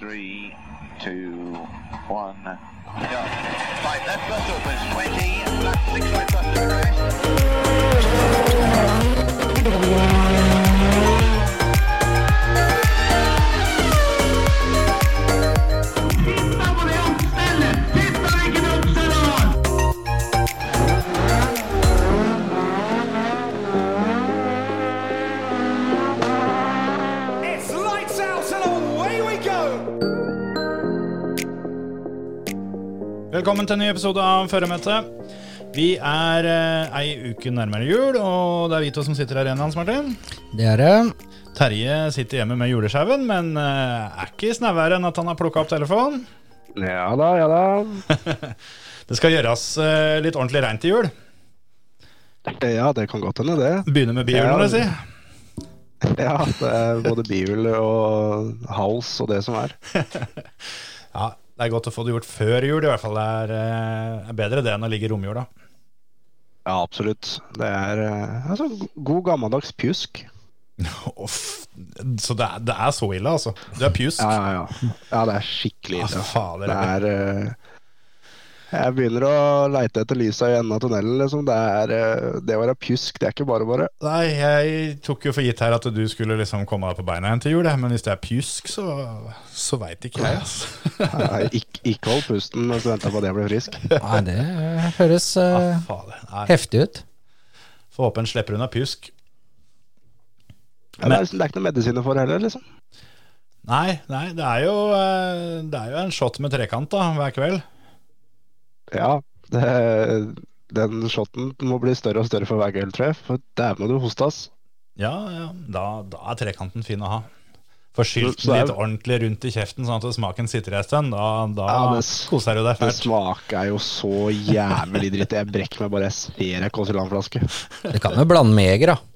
Three, two, one. Go. Right, left bus opens 20, left six right bus. Velkommen til en ny episode av Føremøtet. Vi er eh, ei uke nærmere jul, og det er vi to som sitter her igjen, Hans Martin. Det er det. Terje sitter hjemme med julesjauen, men eh, er ikke snauere enn at han har plukka opp telefonen. Ja da, ja da. Det skal gjøres eh, litt ordentlig reint til jul. Ja, det kan godt hende, det. Begynne med bihjul, Ja. må jeg si. Ja, det er både bihjul og hals og det som er. Ja, Det er godt å få det gjort før jul, i hvert fall. Det er, eh, er bedre det enn å ligge i romjula. Ja, absolutt. Det er eh, altså, god gammeldags pjusk. Så det er, det er så ille, altså? Du er pjusk? Ja, ja, ja. Ja, det er skikkelig Altså, ille. fader, Det er eh, Jeg begynner å leite etter lysa i enden av tunnelen, liksom. Det er eh, Det å være pjusk, det er ikke bare bare. Nei, jeg tok jo for gitt her at du skulle liksom komme deg på beina igjen til jul, men hvis det er pjusk, så, så veit ikke jeg. Altså. Nei, Ikke, ikke hold pusten mens du venter på at jeg blir frisk. Nei, det høres uh, Ah. Nei, heftig ut. Får håpe en slipper unna pjusk. Ja, det, er, liksom- det er ikke noe medisiner for heller, liksom. Nei, nei, det er jo, eh, det er jo en shot med trekant da, hver kveld. Ja, det, den shoten må bli større og større for hver gull, tror jeg. For dæven må du hoste, ass. Ja, ja, da, da er trekanten fin å ha. Få skylt den litt ordentlig rundt i kjeften, sånn at smaken sitter en stund. Da, da Ja, det koser du deg Det fælt. smaker jo så jævlig dritt. Jeg brekker meg bare jeg ser ei Kåseland-flaske. Du kan jo blande med Jeger, da.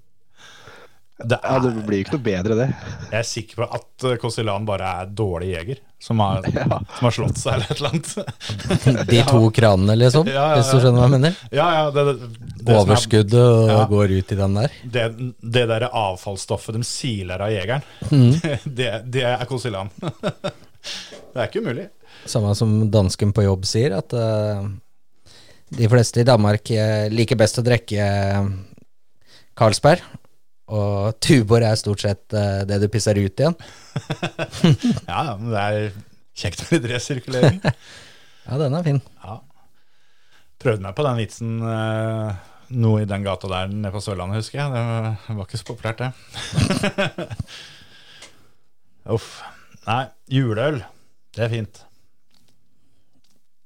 Det Ja, er, det blir jo ikke noe bedre, det. jeg er sikker på at Kosilan bare er dårlig jeger, som har, Ja. som har slått seg eller et eller annet. De to kranene, liksom. Ja, ja, Hvis du skjønner hva jeg mener. Ja, ja, det, det, er- Overskuddet og Ja. går ut i den der. Det, det der avfallsstoffet de siler av jegeren, Mm. det, det er Kosilan. det er ikke umulig. Samme som dansken på jobb sier, at uh, de fleste i Danmark eh, liker best å drikke eh, Carlsberg. Og Tubor er stort sett eh, det du pisser ut igjen. Ja, ja, men det er kjekt med litt resirkulering. Ja, den er fin. Ja. Prøvde meg på den vitsen eh, noe i den gata der nede på Sørlandet, husker jeg. Det var, ikke så populært, det. Uff. Nei, juleøl. Det er fint.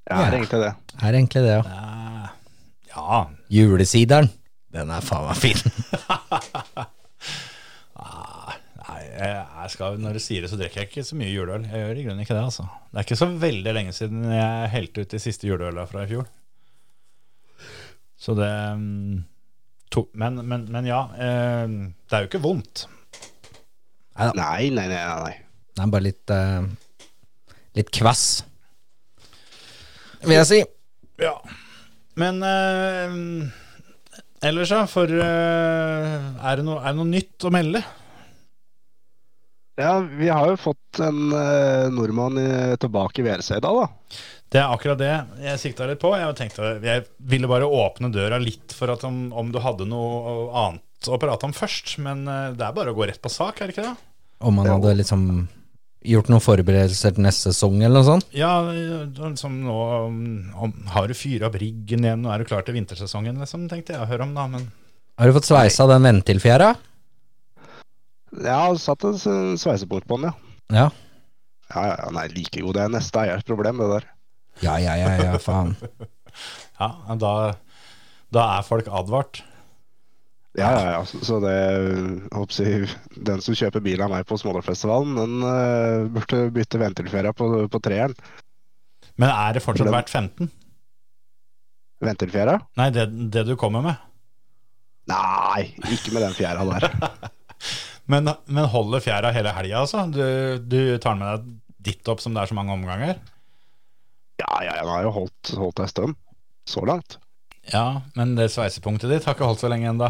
Jeg er egentlig det. Er egentlig det, ja. Ja, ja Julesideren. Den er faen meg fin. Nei, jeg, skal, når du sier det, så drikker jeg ikke så mye juleøl. Jeg gjør i grunnen ikke det, altså. Det er ikke så veldig lenge siden jeg helte ut de siste juleøla fra i fjor. Så det mm, to, men, men, men ja, eh, det er jo ikke vondt. Nei, nei, nei. nei, nei. Den er bare litt eh, Litt kvass, vil jeg si. Ja. Men eh, ellers, ja. For eh, er, det noe, er det noe nytt å melde? Ja, vi har jo fått en uh, nordmann i, tilbake i WRC i dag, da. Det er akkurat det jeg sikta litt på. Jeg, tenkte, jeg ville bare åpne døra litt for at om, om du hadde noe annet å prate om først. Men uh, det er bare å gå rett på sak, er det ikke det? Om man hadde liksom gjort noen forberedelser til neste sesong eller noe sånt. Ja, som nå om, om, Har du fyra opp riggen igjen, og er du klar til vintersesongen, liksom, tenkte jeg å høre om, da. Men Har du fått sveisa den ventilfjæra? Jeg har satt en sveisebord på den, ja. Ja. Ja, ja, ja, nei, like god. Det er neste eiers problem, det der. Ja, ja, ja, ja, faen. ja, da, da er folk advart. Ja, ja, ja. Så- det håper Den som kjøper bil av meg på Smålerfestivalen, den uh, burde bytte ventilferie på, på treeren. Men er det fortsatt verdt 15? Ventilferie? Nei, det, det du kommer med. Nei, ikke med den fjæra der. Men, men holder fjæra hele helga, altså? Du, du tar med deg ditt opp som det er så mange omganger? Ja, ja, den har jo holdt, holdt ei stund. Så langt. Ja, men det sveisepunktet ditt har ikke holdt så lenge ennå.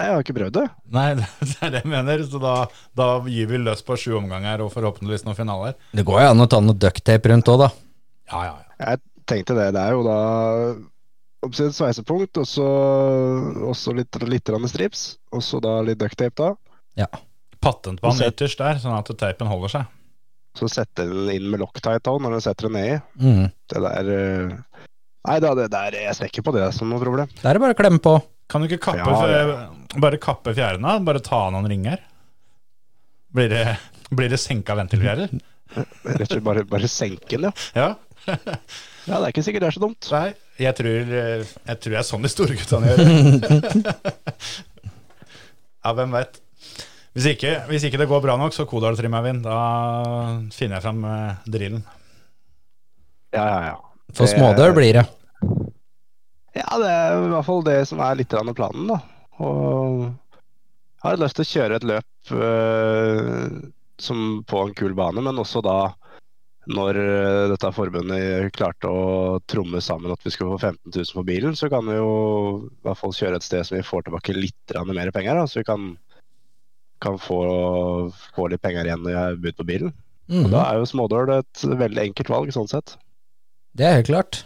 Jeg har ikke prøvd det. Nei, det er det jeg mener. Så da, da gir vi løs på sju omganger og forhåpentligvis noen finaler. Det går jo an å ta noe ducktape rundt òg, da. Ja, ja, ja. Jeg tenkte det. Det er jo da oppsett sveisepunkt, og så litt, litt strips. Og så da litt ducktape, da. Ja. Patentbånd ytterst der, sånn at teipen holder seg. Så setter den inn med locktight òg, når den setter den nedi. Mm. Det der eh, Nei da, det der Jeg ser ikke på det som noe problem. Det er det bare å klemme på. Kan du ikke kappe, Ja, ja. bare kappe fjærene? Bare ta av noen ringer? Blir det, blir det senka ventilfjærer? Rett og slett bare, bare senke den, ja. Ja. Ja, Det er ikke sikkert det er så dumt. Nei, jeg tror, jeg tror det er sånn de store guttene gjør. ja, hvem vet. Hvis ikke, hvis ikke det går bra nok, så Kodal-trimmer vind. Da finner jeg fram eh, drillen. Ja, ja, ja. For smådør blir det. Ja, det er i hvert fall det som er litt av planen, da. Og jeg har lyst til å kjøre et løp eh, som på en kul bane, men også da når eh, dette forbundet klarte å tromme sammen at vi skulle få 15 000 på bilen, så kan vi jo i hvert fall kjøre et sted som vi får tilbake litt mer penger, da, så vi kan, kan få, få litt penger igjen når jeg har bud på bilen. Mhm. Og da er jo smådøl et veldig enkelt valg, sånn sett. Det er helt klart.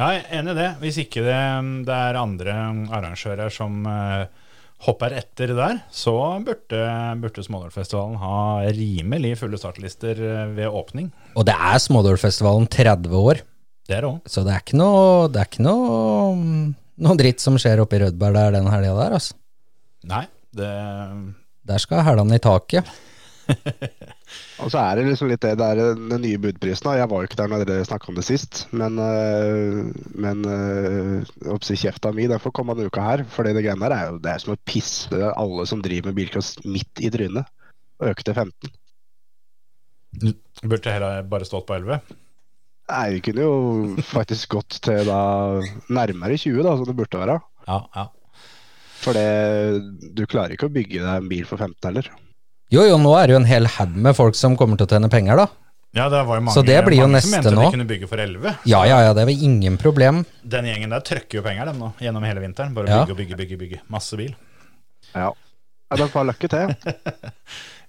Ja, jeg er enig i det. Hvis ikke det, det er andre arrangører som eh, hopper etter der, så burde, burde Smådalfestivalen ha rimelig fulle startlister eh, ved åpning. Og det er Smådølfestivalen 30 år, Det er det òg. så det er ikke noe, det er ikke noe, noe dritt som skjer oppe i Rødberg der den helga der, altså. Nei, det Der skal hælene i taket. Og så er det liksom litt det der den nye budprisen. Jeg var jo ikke der når dere snakka om det sist, men, øh, men oppsi kjefta mi, den får komme denne uka her. For det greiene der er jo det er som å pisse alle som driver med bilcross midt i trynet. Og øke til 15. burde heller bare stått på 11. Nei, vi kunne jo faktisk gått til da nærmere 20, da, som det burde være. Ja, ja. For det, du klarer ikke å bygge deg en bil for 15 heller. Jo, jo, nå er det jo en hel haug med folk som kommer til å tjene penger, da. Ja, det var jo mange, Så det blir jo mange neste som mente nå. de kunne bygge for 11. Ja, ja, ja, det er vel ingen problem. Den gjengen der trøkker jo penger dem nå, gjennom hele vinteren. Bare Ja. bygge og bygge, bygge, bygge. Masse bil. Ja. ja er bare lykke til.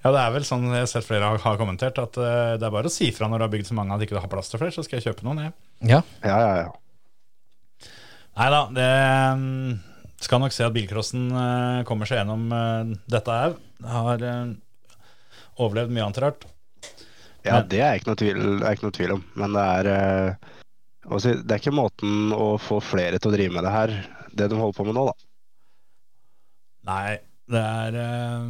Ja, det er vel sånn jeg har sett flere har, har kommentert, at eh, det er bare å si fra når du har bygd så mange at ikke du har plass til flere, så skal jeg kjøpe noen, jeg. Ja. Ja, ja, ja. Nei da, det mm, skal nok se at bilcrossen eh, kommer seg gjennom eh, dette her. Det har eh, overlevd mye annet rart. Ja, Men- det er ikke noe tvil, ikke noe tvil om. Men det er eh, jeg si, Det er ikke måten å få flere til å drive med det her, det de holder på med nå, da. Nei, det er eh,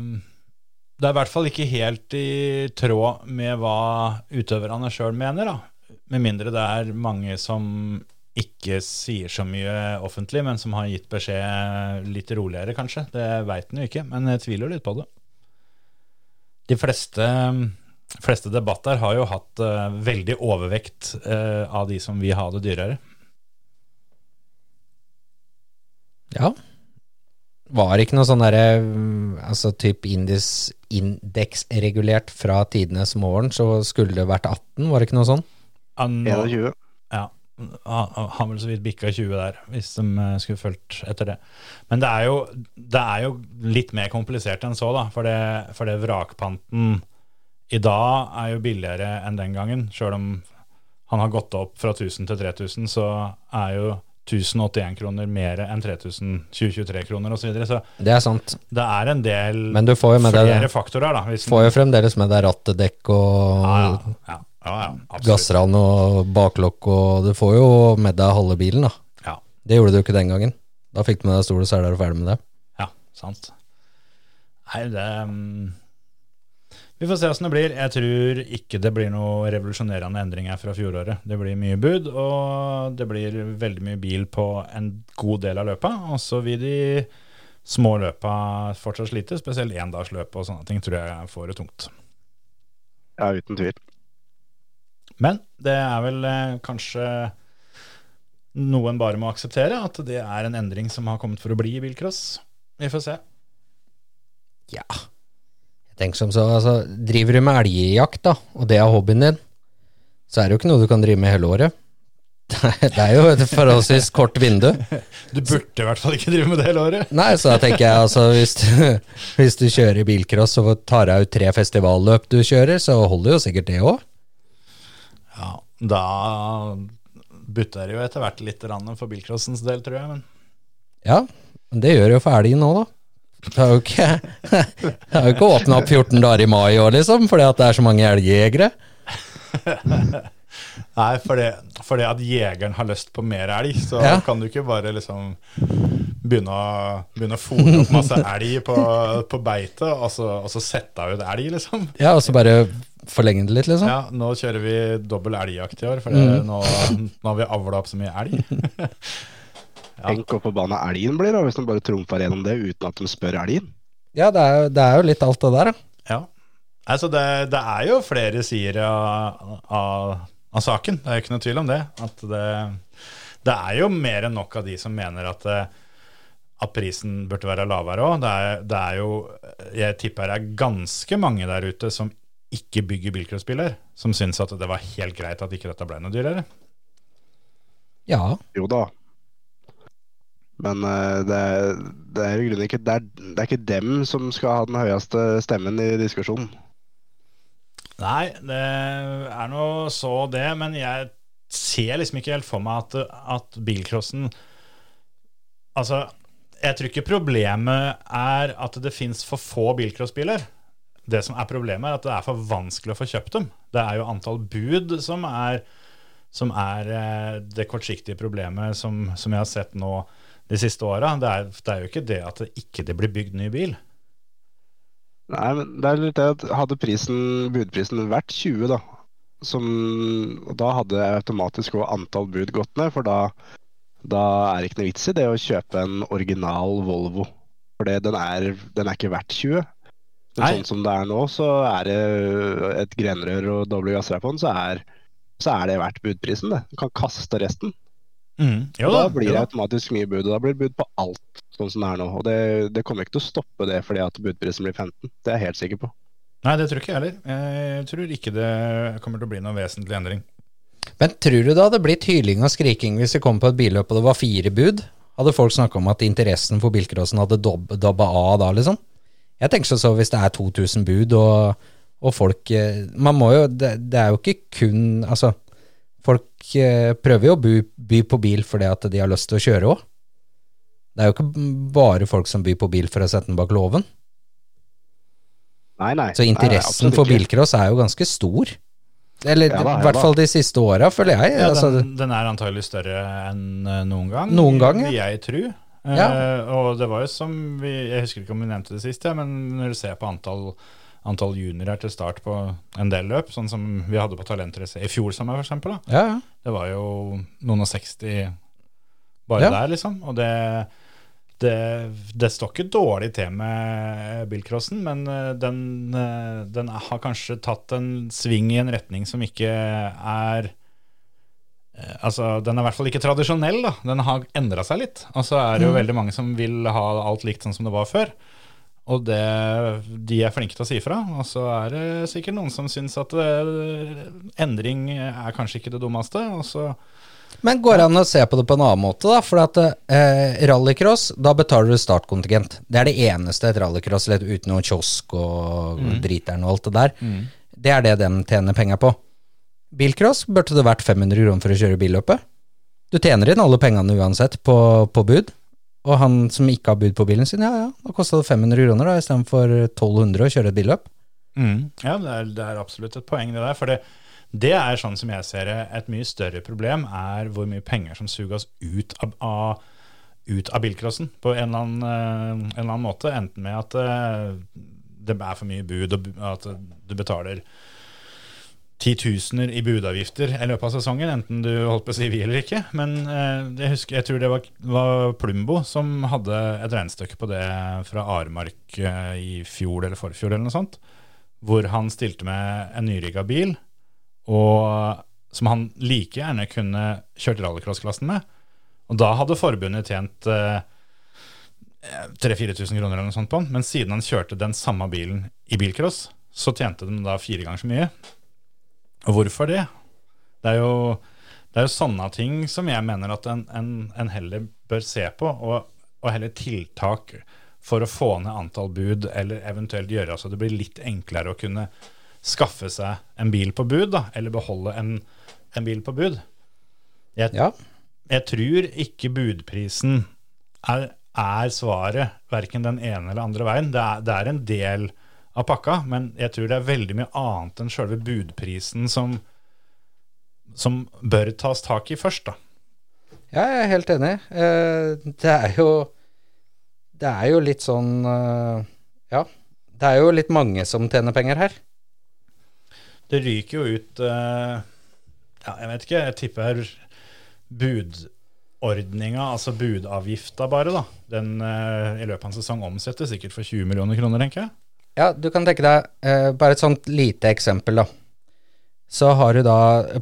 Det er i hvert fall ikke helt i tråd med hva utøverne sjøl mener, da. Med mindre det er mange som ikke sier så mye offentlig, men som har gitt beskjed litt roligere, kanskje. Det veit en jo ikke, men jeg tviler litt på det. De fleste, fleste debatter har jo hatt uh, veldig overvekt uh, av de som vil ha det dyrere. Ja. Var det ikke noe sånn derre mm, Altså typ indis, indeksregulert fra tidenes morgen, så skulle det vært 18, var det ikke noe sånn? Ja, nå- 21. Har vel så vidt bikka 20 der, hvis de eh, skulle fulgt etter det. Men det er jo, det er jo litt mer komplisert enn så, da. For det, for det vrakpanten i dag er jo billigere enn den gangen. Sjøl om han har gått opp fra 1000 til 3000, så er jo 1081 kroner mer enn 3000 2023 kroner osv. Så, videre. så Det er sant. det er en del Men du får jo med flere det, faktorer, da. Hvis Får jo fremdeles med deg rattedekk og ja, ja, ja, ja, ja, gassran og baklokk, og du får jo med deg halve bilen, da. Ja. Det gjorde du ikke den gangen. Da fikk du med deg stol og seler og ferdig med det. Ja, sant. Nei, det um... Vi får se åssen det blir. Jeg tror ikke det blir noe revolusjonerende endringer fra fjoråret. Det blir mye bud, og det blir veldig mye bil på en god del av løpa. Og så vil de små løpa fortsatt slite, spesielt endagsløpet og sånne ting tror jeg får det tungt. Ja, uten tvil. Men det er vel eh, kanskje noe en bare må akseptere, at det er en endring som har kommet for å bli i bilcross. Vi får se. Ja. Jeg tenker som så, altså, driver du med elgjakt, da, og det er hobbyen din, så er det jo ikke noe du kan drive med hele året. Det er jo et forholdsvis kort vindu. Du burde i hvert fall ikke drive med det hele året. Nei, så da tenker jeg altså hvis du, hvis du kjører bilcross og tar deg ut tre festivalløp du kjører, så holder jo sikkert det òg. Ja, da butter det jo etter hvert litt for bilcrossens del, tror jeg. Men Ja, men det gjør jo for elgen nå, da. Det har jo ikke, det har jo ikke åpna opp 14 dager i mai i år, liksom, fordi at det er så mange elgjegere. Nei, fordi, fordi at jegeren har lyst på mer elg, så Ja. kan du ikke bare liksom begynne å, begynne å fôre opp masse elg på, på beite, og så, og så sette ut elg, liksom. Ja, og så bare forlenge det litt, liksom. Ja, nå kjører vi dobbel elgjakt i år, for mm. nå, nå har vi avla opp så mye elg. Tenk hvor forbanna elgen blir da, hvis de bare trumfer gjennom det uten at de spør elgen. Ja, det er, jo- det er jo litt alt det der, da. Ja. Altså, det, det er jo flere sider av, av, av saken, det er jo ikke noe tvil om det. At det, det er jo mer enn nok av de som mener at, eh, at prisen burde være lavere òg. Det, er- det er jo Jeg tipper det er ganske mange der ute som ikke bygger bilcrossbiler, som syns at det var helt greit at ikke dette ble noe dyrere. Ja. Jo da. Men eh, det, er- det er i grunnen ikke det er, det er ikke dem som skal ha den høyeste stemmen i diskusjonen. Nei, det er nå så det, men jeg ser liksom ikke helt for meg at, at bilcrossen Altså, jeg tror ikke problemet er at det fins for få bilcrossbiler. Det som er problemet, er at det er for vanskelig å få kjøpt dem. Det er jo antall bud som er, som er eh, det kortsiktige problemet som, som jeg har sett nå de siste åra. Det, det er jo ikke det at det ikke blir bygd ny bil. Nei, men det er litt det at hadde prisen, budprisen vært 20, da, som, da hadde automatisk òg antall bud gått ned, for da, da er det ikke noe vits i det å kjøpe en original Volvo. For den, den er ikke verdt 20. Men Nei. sånn som det er nå, så er det et grenrør og doble gassrør på den, så er, så er det verdt budprisen, det. Du kan kaste resten. Jo Og da blir det automatisk mye bud, og da blir det bud på alt sånn som det er nå. Og det, det kommer ikke til å stoppe det fordi at budprisen blir 15, det er jeg helt sikker på. Nei, det tror ikke jeg heller. Jeg tror ikke det kommer til å bli noen vesentlig endring. Men tror du det hadde blitt hyling og skriking hvis det kom på et billøp og det var fire bud? Hadde folk snakka om at interessen for bilcrossen hadde dob dabba av da, liksom? Jeg tenker så, så hvis det er 2000 bud og, og folk eh, Man må jo det, det er jo ikke kun Altså, folk eh, prøver jo å by, by på bil fordi at de har lyst til å kjøre òg. Det er jo ikke bare folk som byr på bil for å sette den bak låven. Nei, nei. Så interessen nei, for bilcross er jo ganske stor. Eller Ja da, i hvert fall de siste åra, føler jeg. Ja, altså, den, den er antagelig større enn eh, noen gang. Noen gang, ja. vil jeg tro. Ja. Uh, og det var jo som vi Jeg husker ikke om vi nevnte det sist, ja, men når du ser på antall, antall juniorer til start på en del løp, sånn som vi hadde på Talentrace i fjor sommer, da. ja, ja. Det var jo noen og 60 bare Ja. der, liksom. Og det, det, det står ikke dårlig til med bilcrossen, men eh, den, eh, den har kanskje tatt en sving i en retning som ikke er eh, Altså, Den er i hvert fall ikke tradisjonell. da Den har endra seg litt. Og så er det jo veldig mange som vil ha alt likt sånn som det var før. Og det, de er flinke til å si fra. Og så er det sikkert noen som syns at det, endring er kanskje ikke det dummeste. Og så Men går det an å se på det på en annen måte, da? For at eh, rallycross, da betaler du startkontingent. Det er det eneste et rallycross lett uten noe kiosk og driteren og alt det der. Det er det de tjener penger på. Bilcross burde det vært 500 kroner for å kjøre billøpet. Du tjener inn alle pengene uansett på, på bud. Og han som ikke har bud på bilen sin, ja ja, da kosta det 500 kroner da, istedenfor 1200 å kjøre et billøp. Ja, det er, det er absolutt et poeng det der. For det, det er sånn som jeg ser det, et mye større problem er hvor mye penger som suges ut av, av, ut av bilcrossen på en eller, annen, eh, en eller annen måte. Enten med at eh, det er for mye bud, og at du betaler titusener i budavgifter i løpet av sesongen, enten du holdt på å si vi eller ikke. Men eh, jeg husker, jeg tror det var, var Plumbo som hadde et regnestykke på det fra Aremark eh, i fjor eller forfjor eller noe sånt, hvor han stilte med en nyrigga bil, og som han like gjerne kunne kjørt rallycross-klassen med. Og da hadde forbundet tjent eh, 3000-4000 kroner eller noe sånt på den, men siden han kjørte den samme bilen i bilcross, så tjente de da fire ganger så mye. Og hvorfor det? Det er jo Det er jo sånne ting som jeg mener at en, en, en heller bør se på, og, og heller tiltak for å få ned antall bud, eller eventuelt gjøre så det blir litt enklere å kunne skaffe seg en bil på bud, da, eller beholde en, en bil på bud. Jeg, Ja. jeg tror ikke budprisen er, er svaret, verken den ene eller andre veien. Det er, det er en del av pakka, men jeg tror det er veldig mye annet enn selve budprisen som, som bør tas tak i først, da. Ja, jeg er helt enig. Eh, det er jo Det er jo litt sånn eh, Ja. Det er jo litt mange som tjener penger her. Det ryker jo ut eh, Ja, jeg vet ikke, jeg tipper budordninga, altså budavgifta bare, da. Den i løpet av en sesong omsetter sikkert for 20 millioner kroner, tenker jeg. Ja, du kan tenke deg eh, bare et sånt lite eksempel, da. Så har du da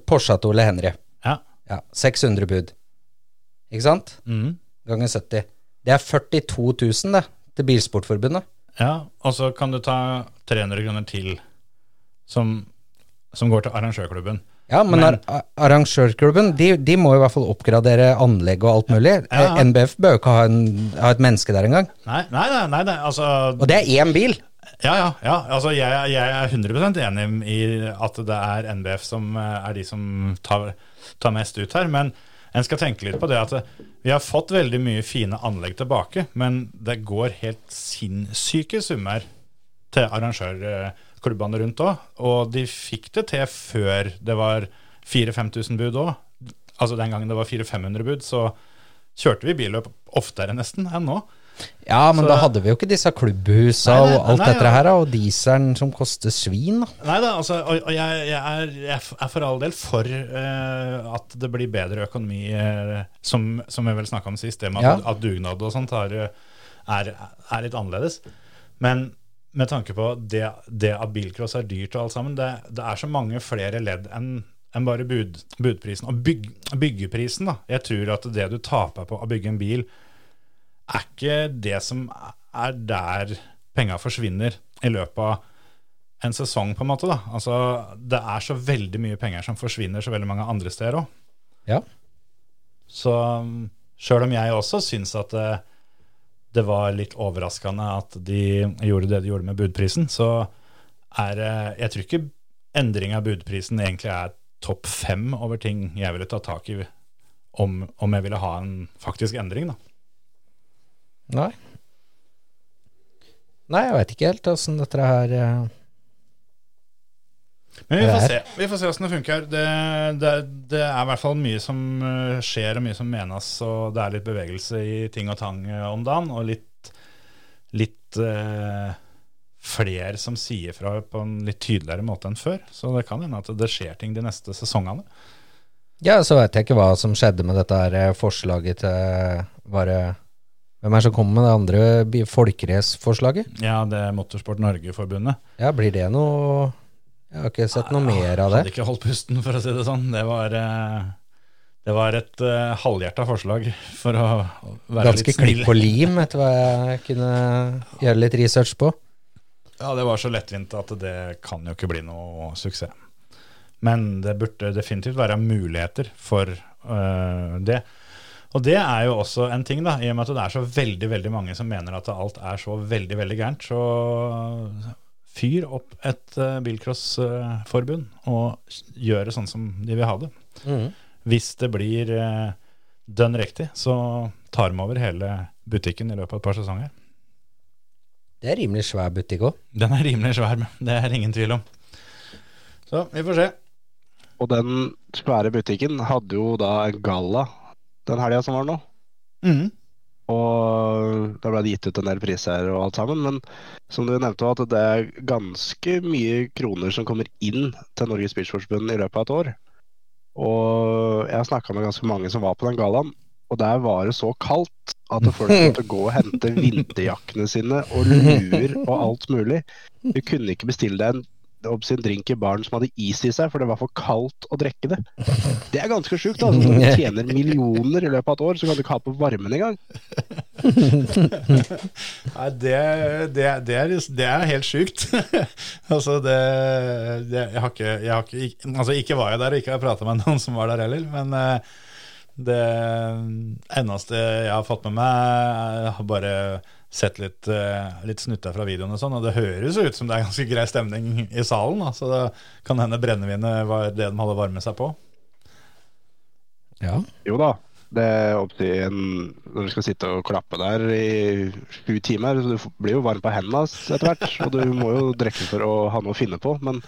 Porsche til Ole Henry. Ja. Ja, 600 bud. Ikke sant? Mhm. Ganger 70. Det er 42 000, det, til Bilsportforbundet. Ja, og så kan du ta 300 kroner til som, som går til arrangørklubben. Ja, men, Men- ar arrangørklubben, de, de må i hvert fall oppgradere anlegg og alt mulig. Ja. ja. NBF bør jo ikke ha, en, ha et menneske der engang. Nei, nei, nei, nei, nei altså Og det er én bil! Ja, ja. ja altså jeg, jeg er 100% enig i at det er NBF som eh, er de som tar, tar mest ut her. Men en skal tenke litt på det at eh, vi har fått veldig mye fine anlegg tilbake, men det går helt sinnssyke summer til arrangørklubbene rundt òg. Og de fikk det til før det var 4000-5000 bud òg. Altså den gangen det var 400-500 bud, så kjørte vi billøp oftere nesten enn nå. Ja, men Så- da hadde vi jo ikke disse klubbhusa Nei, nei, og alt nei, dette her, og dieselen som koster svin. Nei da, altså, og, og jeg, jeg, er, jeg er for all del for uh, at det blir bedre økonomi, uh, som, som jeg vel snakka om sist, det med at, Ja. at dugnad og sånt har, eh, er, er litt annerledes. Men med tanke på det, det at bilcross er dyrt og alt sammen, det, det er så mange flere ledd enn enn bare bud, budprisen. Og byg, byggeprisen, da. Jeg tror at det du taper på å bygge en bil, er ikke det som er der penga forsvinner i løpet av en sesong, på en måte. da. Altså, Det er så veldig mye penger som forsvinner så veldig mange andre steder òg. Ja. Så sjøl om jeg også syns at det, det var litt overraskende at de gjorde det de gjorde med budprisen, så er Jeg tror ikke endring av budprisen egentlig er topp fem over ting jeg ville ta tak i om, om jeg ville ha en faktisk endring, da. Nei. Nei, jeg veit ikke helt åssen dette her eh, Men vi får se Vi får se hvordan det funker. Det, det, det er i hvert fall mye som eh, skjer, og mye som menes, og det er litt bevegelse i ting og tang eh, om dagen, og litt, litt eh, flere som sier fra på en litt tydeligere måte enn før. Så det kan hende at det skjer ting de neste sesongene. Ja, så veit jeg ikke hva som skjedde med dette her eh, forslaget til bare Hvem er det som kommer med det andre folkeraceforslaget? Ja, det er Motorsport Norge-forbundet. Ja, blir det noe Jeg har ikke sett noe mer av det. Hadde ikke holdt pusten, for å si det sånn. Det var, eh, det var et uh, halvhjerta forslag for å være Ganske litt snill. Ganske klipp og lim, etter hva jeg kunne gjøre litt research på. Ja, det var så lettvint at det kan jo ikke bli noe suksess. Men det burde definitivt være muligheter for øh, det. Og det er jo også en ting, da, i og med at det er så veldig veldig mange som mener at alt er så veldig veldig gærent. Så fyr opp et uh, bilcrossforbund og gjør det sånn som de vil ha det. Hvis det blir uh, dønn riktig, så tar de over hele butikken i løpet av et par sesonger. Det er rimelig svær butikk òg. Den er rimelig svær, men det er ingen tvil om. Så vi får se. Og den svære butikken hadde jo da en galla den helga som var nå. Mhm. Og da ble det gitt ut en del priser og alt sammen. Men som du nevnte, at det er ganske mye kroner som kommer inn til Norges Bilsportsforbund i løpet av et år. Og jeg har snakka med ganske mange som var på den gallaen, og der var det så kaldt at folk måtte gå og hente vinterjakkene sine og luer og alt mulig. Du kunne ikke bestille deg en opp sin drink i baren som hadde is i seg, for det var for kaldt å drikke det. Det er ganske sjukt. Altså. Når du tjener millioner i løpet av et år, så kan du ikke ha på varmen engang. Nei, det, det, det, er, det er helt sjukt. altså, det, det jeg, har ikke, jeg har ikke ikke- Altså, ikke var jeg der, og ikke har jeg prata med noen som var der heller, men eh, det eneste jeg har fått med meg, har bare sett litt, eh, litt snutter fra videoen og sånn, og det høres ut som det er ganske grei stemning i salen, da, så det kan hende brennevinet var det de hadde varmet seg på. Ja. Jo da. Det er opp til en Når du skal sitte og klappe der i sju timer, så du blir jo varm på hendene etter hvert. Og du må jo drikke for å ha noe å finne på. Men,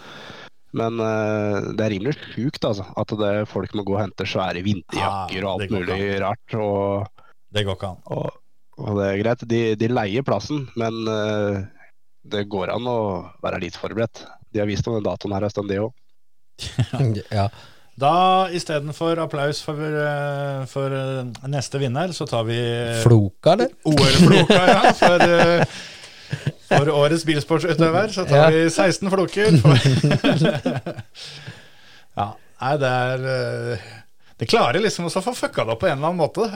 men eh, det er rimelig sjukt, altså. At det, folk må gå og hente svære vinterjakker og alt mulig rart. Og, Det går ikke an. og, og det er greit. De, de leier plassen, men uh, det går an å være litt forberedt. De har vist om den datoen her en stund, de òg. ja. Da istedenfor applaus for, eh, for eh, neste vinner, så tar vi Floka, eller? OL-floka, ja. For, for årets bilsportsutøver så tar Ja. vi 16 floker. For, ja, nei, det er Det klarer liksom å få fucka det opp på en eller annen måte.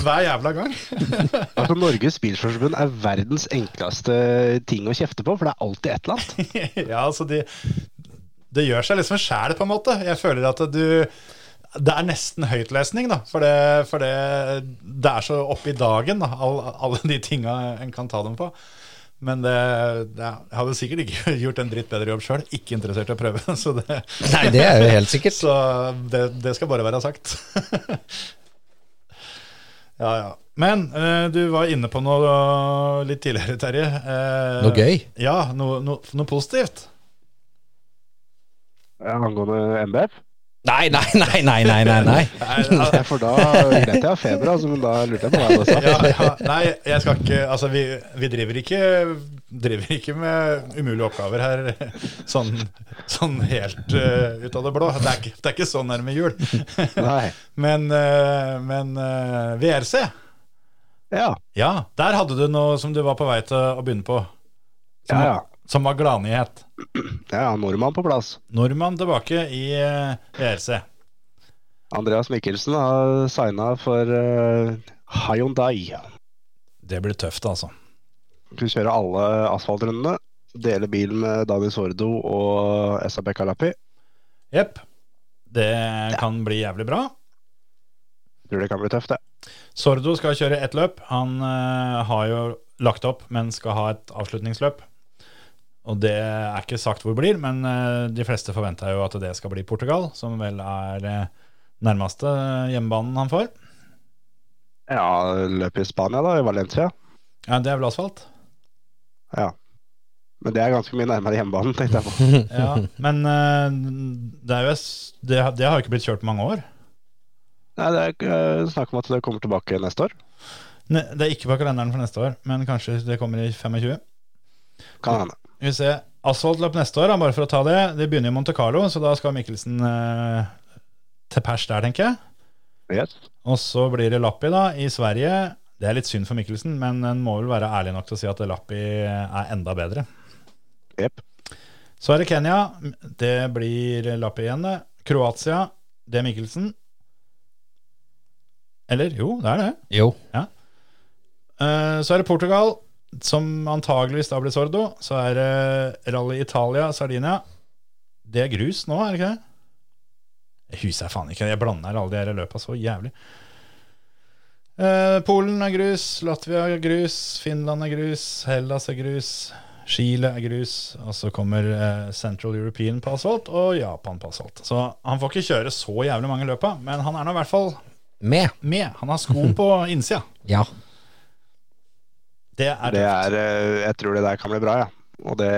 Hver jævla gang. Altså, Norges Bilsportsforbund er verdens enkleste ting å kjefte på, for det er alltid et eller annet. ja, altså de, Det gjør seg liksom sjæl, på en måte. Jeg føler at du Det er nesten høytlesning, da. For det, for det, det er så oppe i dagen, da, all, alle de tinga en kan ta dem på. Men det, det, jeg hadde sikkert ikke gjort en dritt bedre jobb sjøl. Ikke interessert i å prøve. Så det, Nei, det er jo helt sikkert. så det, det skal bare være sagt. ja, ja. Men eh, du var inne på noe litt tidligere, Terje. Eh, Noe gøy. Ja, noe, noe, noe positivt. Angående MBF? Nei, nei, nei, nei, nei, nei, nei. For da greit jeg har feber, altså, men da lurte jeg på hva jeg sa. ja, ja, nei, jeg skal ikke Altså, vi, vi driver, ikke, driver ikke med umulige oppgaver her sånn, sånn helt uh, ut av det blå. Det er, ikke, det er ikke så nærme jul. Nei. Men, uh, men uh, VRC, Ja. ja, der hadde du noe som du var på vei til å begynne på. Som, Ja, ja. som var gladnyhet. Ja, nordmann på plass. Nordmann tilbake i ERC. Andreas Mikkelsen har signa for uh, Hyundai. Det blir tøft, altså. Du kjøre alle asfaltrundene. Dele bil med Dani Sordo og SAB Kalapi. Jepp. Det kan bli jævlig bra. Jeg Tror det kan bli tøft, det. Sordo skal kjøre ett løp. Han uh, har jo lagt opp, men skal ha et avslutningsløp. Og det er ikke sagt hvor det blir, men eh, de fleste forventer jo at det skal bli Portugal, som vel er eh, nærmeste hjemmebanen han får. Ja, løp i Spania, da. I Valencia. Ja, Det er vel asfalt? Ja. Men det er ganske mye nærmere hjemmebanen, tenkte jeg på. Ja, men eh, det, er jo, det, har- det har jo ikke blitt kjørt på mange år. Nei, det er snakk om at det kommer tilbake neste år. Ne, det er ikke på kalenderen for neste år, men kanskje det kommer i 25. Kan hende. Vi ser. Asfaltløp neste år, bare for å ta det. Det begynner i Monte Carlo, så da skal Mikkelsen eh, til pers der, tenker jeg. Yes. Og så blir det Lappi da, i Sverige. Det er litt synd for Mikkelsen, men en må vel være ærlig nok til å si at Lappi er enda bedre. Yep. Så er det Kenya. Det blir Lappi igjen, det. Kroatia, det er Mikkelsen. Eller? Jo, det er det. Jo. Eh, Så er det Portugal, som antageligvis da blir Sordo. Så er det Rally Italia, Sardinia. Det er grus nå, er det ikke det? Jeg husker faen ikke, jeg blander alle de her løpa så jævlig. Eh, Polen er grus, Latvia er grus, Finland er grus, Hellas er grus, Chile er grus, og så kommer eh, Central European på asfalt og Japan på asfalt. Så han får ikke kjøre så jævlig mange løpa, men han er nå i hvert fall Med. med. Han har sko på innsida. Ja. Det er Det er, eh, jeg tror det der kan bli bra, ja. Og det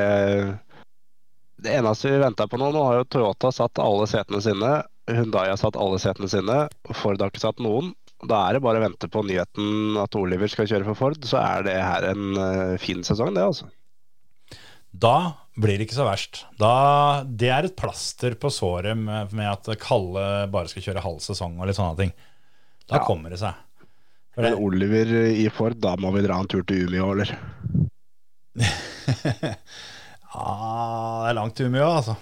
Det eneste vi venter på nå, nå har jo Toyota satt alle setene sine. Hundai har satt alle setene sine. Ford har ikke satt noen. Da er det bare å vente på nyheten at Oliver skal kjøre for Ford, så er det her en eh, fin sesong, det, altså. Da blir det ikke så verst. Da, det er et plaster på såret med, med at Kalle bare skal kjøre halv sesong og litt sånne ting. Da Ja. kommer det seg. For Men Oliver i Ford, da må vi dra en tur til Umeå, eller? ja, det er langt til Umeå, altså.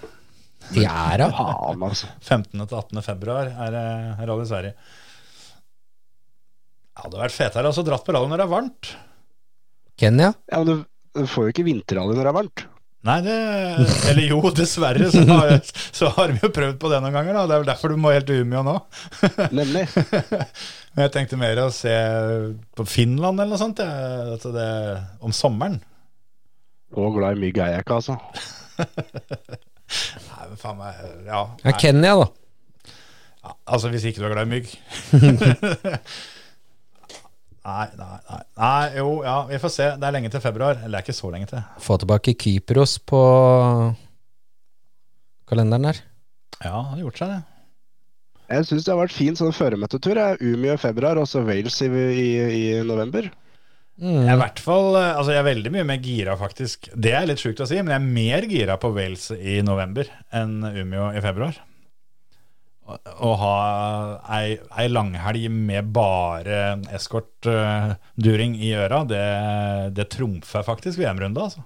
Fjæra. er altså. 15. til 18. februar er rally Rally Sverige. Det hadde vært fetere å dratt på rally når det er varmt. Kenya? Ja, men du, du får jo ikke vinterrally når det er varmt. Nei, det Eller jo, dessverre så har, så har vi jo prøvd på det noen ganger. da Det er vel derfor du må helt til Umeå nå. Nemlig. Men jeg tenkte mer å se på Finland eller noe sånt. jeg. Altså det, om sommeren. Og glad i mygg er jeg ikke, altså. Nei, men faen meg Ja. Ja, Nei, Kenya, da. ja, altså, hvis ikke du er glad i mygg. nei, nei, nei. Nei, jo, ja, vi får se. Det er lenge til februar. Eller det er ikke så lenge til. Få tilbake Kypros på kalenderen der. Ja, det har gjort seg, det. Jeg syns det har vært fin sånn føremøtetur. Umeå i februar, og så Wales i, i, i november. Jeg er, Mm. hvert fall, eh, altså jeg er veldig mye mer gira, faktisk. Det er litt sjukt å si, men jeg er mer gira på Wales i november enn Umeå i februar. Å ha ei, ei langhelg med bare eskortduring i øra, det, det trumfer faktisk VM-runda, altså.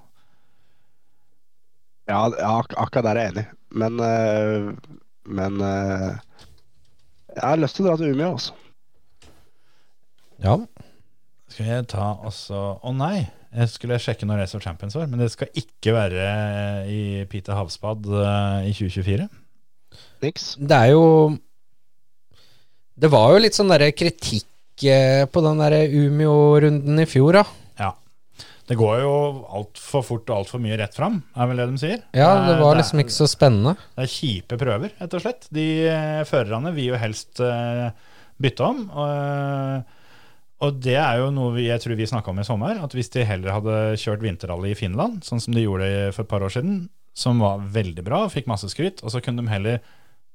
Ja, ak akkurat der er jeg enig. Men, uh, men uh, jeg har lyst til å dra til Umeå, altså. Ja. Skal jeg ta også Å nei, jeg skulle sjekke når Race of Champions var, men det skal ikke være i Peter Havsbad eh, i 2024. Niks. Det er jo Det var jo litt sånn derre kritikk eh, på den derre Umeå-runden i fjor, da. Ja. Det går jo altfor fort og altfor mye rett fram, er vel det de sier? Ja, det var er- liksom ikke så spennende. Det er kjipe prøver, rett og slett. De eh, førerne vil jo helst eh, bytte om. Og, og det er jo noe vi, jeg tror vi snakka om i sommer, at hvis de heller hadde kjørt vinterrally i Finland, sånn som de gjorde for et par år siden, som var veldig bra, fikk masse skryt, og så kunne de heller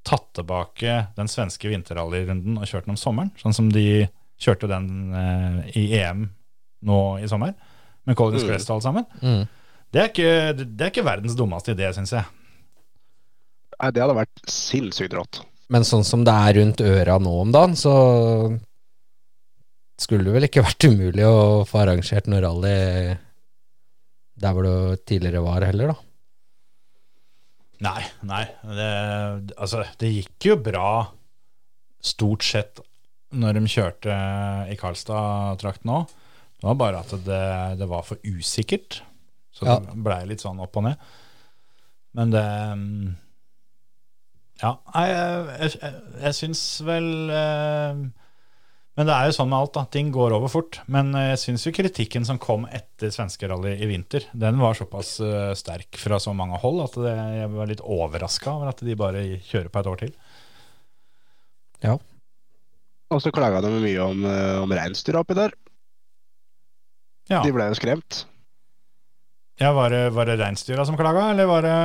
tatt tilbake den svenske vinterrallyrunden og kjørt den om sommeren, sånn som de kjørte den eh, i EM nå i sommer, med Collins Mm. Crest og alt sammen. Mm. Det er ikke, det er ikke verdens dummeste idé, syns jeg. Nei, det hadde vært sinnssykt rått. Men sånn som det er rundt øra nå om dagen, så skulle det vel ikke vært umulig å få arrangert noe rally der hvor det tidligere var heller, da. Nei, nei. Det, altså, det gikk jo bra stort sett når de kjørte i Karlstad-trakten òg. Det var bare at det, det var for usikkert. Så Ja. det blei litt sånn opp og ned. Men det Ja, jeg, jeg, jeg, jeg syns vel eh, Men det er jo sånn med alt, da. Ting går over fort. Men eh, jeg syns jo kritikken som kom etter svenskerally i vinter, den var såpass eh, sterk fra så mange hold at det, jeg var litt overraska over at de bare kjører på et år til. Ja. Og så klaga de mye om, eh, om reinsdyra oppi der. Ja, De ble jo skremt. ja Var det, var det reinsdyra som klaga, eller var det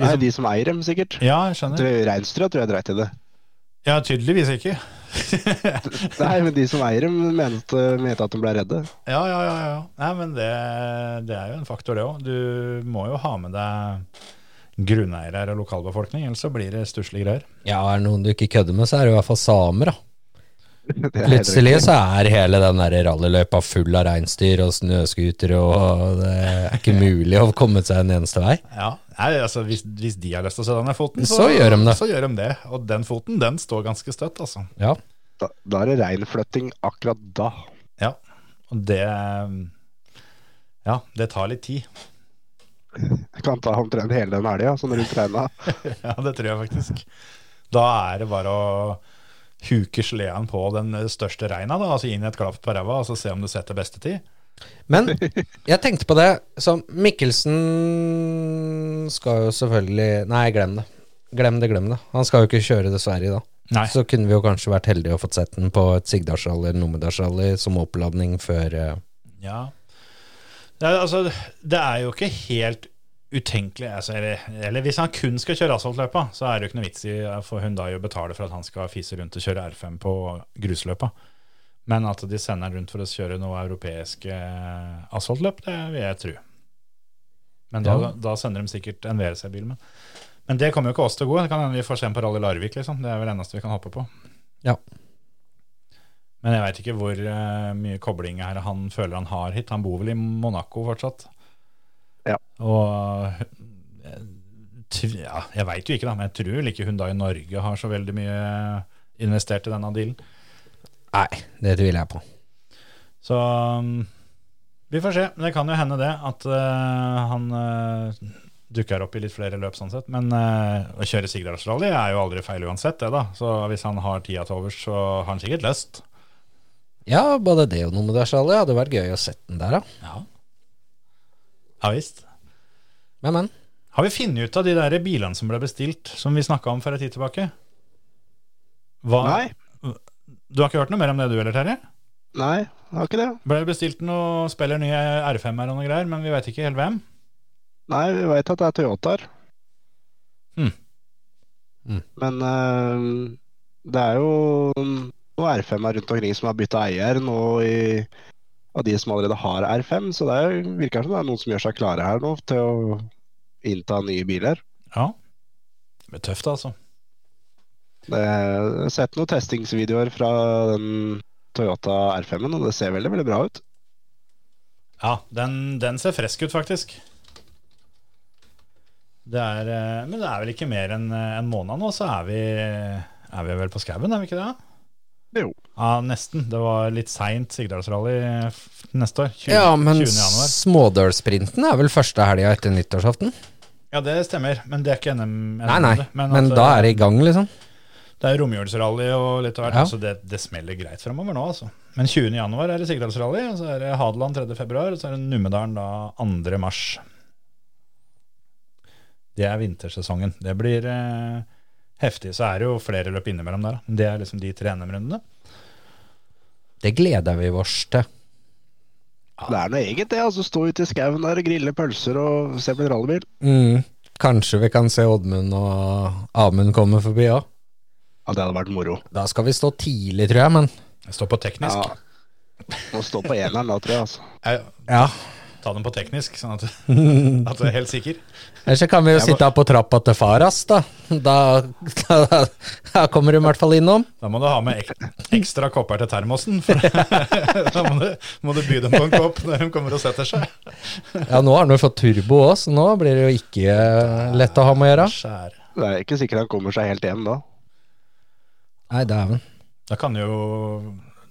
de Nei, som de som eier dem, sikkert. Ja, jeg skjønner. Reinsdyra tror jeg dreit i det. Ja, tydeligvis ikke. Nei, men de som eier dem, mente, mente at de ble redde. Ja, ja, ja. ja. Nei, men det, det er jo en faktor, det òg. Du må jo ha med deg grunneiere og lokalbefolkning, ellers så blir det stusslige greier. Ja, er det noen du ikke kødder med, så er det i hvert fall samer, da. Plutselig så er hele den rallyløypa full av reinsdyr og snøscootere, og det er ikke mulig å komme seg en eneste vei. Ja, Nei, altså hvis, hvis de har lyst til å se denne foten, Så gjør de det. Så gjør de det. Og den foten, den står ganske støtt, altså. Ja. Da, da er det reinflytting akkurat da. Ja. Og det Ja, det tar litt tid. Jeg kan ta omtrent hele den elga, sånn rundt reina. Ja, det tror jeg faktisk. Da er det bare å huke sleden på den største reina, da, altså inn i et klapp på ræva, og så se om du setter beste tid. Men jeg tenkte på det, så Mikkelsen skal jo selvfølgelig Nei, glem det. Glem det, glem det. Han skal jo ikke kjøre dessverre, da. Nei. Så kunne vi jo kanskje vært heldige og fått sett den på et Sigdalsrally eller Numedalsrally som oppladning før eh, Ja. Det er, altså, det er jo ikke helt utenkelig altså, eller, eller hvis han kun skal kjøre asfaltløypa, så er det jo ikke noe vits i for Hundai å betale for at han skal fise rundt og kjøre R5 på grusløypa. Men at de sender han rundt for å kjøre noe europeiske eh, asfaltløp, det vil jeg tro. Men da, Ja. da sender de sikkert en WRC-bil. Men, men det kommer jo ikke oss til gode. Det kan hende vi får se en på Rally Larvik, liksom. Det er vel det eneste vi kan håpe på. Ja. Men jeg veit ikke hvor uh, mye kobling her han føler han har hit. Han bor vel i Monaco fortsatt. Ja. Og eh, ja, jeg veit jo ikke, da, men jeg tror ikke i Norge har så veldig mye investert i denne dealen. Nei, det tviler jeg på. Så um, vi får se. Det kan jo hende det at uh, han uh, dukker opp i litt flere løp sånn sett. Men uh, å kjøre Sigdalsrally er jo aldri feil uansett, det da. Så hvis han har tida til overs, så har han sikkert lyst. Ja, både det og Numedalsrally hadde vært gøy å sette den der, da. Ja. Ja visst. Men, men. Har vi funnet ut av de der bilene som ble bestilt, som vi snakka om for en tid tilbake? Hva, Nei, Du har ikke hørt noe mer om det du heller, Terje? nei, jeg har ikke det. Ble det bestilt noe spiller nye R5-er og noe greier, men vi veit ikke helt hvem. Nei, vi veit at det er Toyotaer. Mm. Mm. Men eh, det er jo noen R5-er rundt omkring som har bytta eier nå i av de som allerede har R5, så det er, virker som det er noen som gjør seg klare her nå til å innta nye biler. Ja. Det blir tøft, altså. Jeg har sett noen testingsvideoer fra den Toyota R5-en, og det ser veldig, veldig bra ut. Ja, den, den ser frisk ut, faktisk. Det er, eh, men det er vel ikke mer enn eh, en måned nå, så er vi, er vi vel på skauen, er vi ikke det? Jo. Ja, nesten. Det var litt seint Sigdalsrally neste år. 20, Ja, men 20. smådølsprinten er vel første helga etter nyttårsaften? Ja, det stemmer, men det er ikke NM. Nei, nei, Men, men at, da eh, er det i gang, liksom. Det er romjulsrally og litt av hvert. Ja. Altså det, det smeller greit fremover nå, altså. Men 20. januar er det Sigdalsrally, og så er det Hadeland 3. februar, og så er det Numedalen da 2. mars. Det er vintersesongen. Det blir eh, heftig. Så er det jo flere løp innimellom der. Det er liksom de tre NM-rundene. Det gleder vi oss til. Det er noe eget, det. altså Stå ute i skauen der og grille pølser og se på en rallybil. Mm. Kanskje vi kan se Oddmund og Amund komme forbi òg. Ja, det hadde vært moro. Da skal vi stå tidlig, tror jeg, men Jeg Stå på teknisk. Ja. Må stå på eneren da, tror jeg. altså. Ja. ja. ta den på teknisk, sånn at, at du er helt sikker. Ellers så kan vi jo sitte må- sitte på trappa til Faras, da. Da, da, da kommer du i hvert fall innom. Da må du ha med ekstra kopper til termosen. For da må du, må du by dem på en kopp når de kommer og setter seg. Ja, nå har han jo fått turbo òg, så nå blir det jo ikke eh, lett å ha med å gjøre. Det er ikke sikkert han kommer seg helt hjem da. Nei, dæven. Da kan jo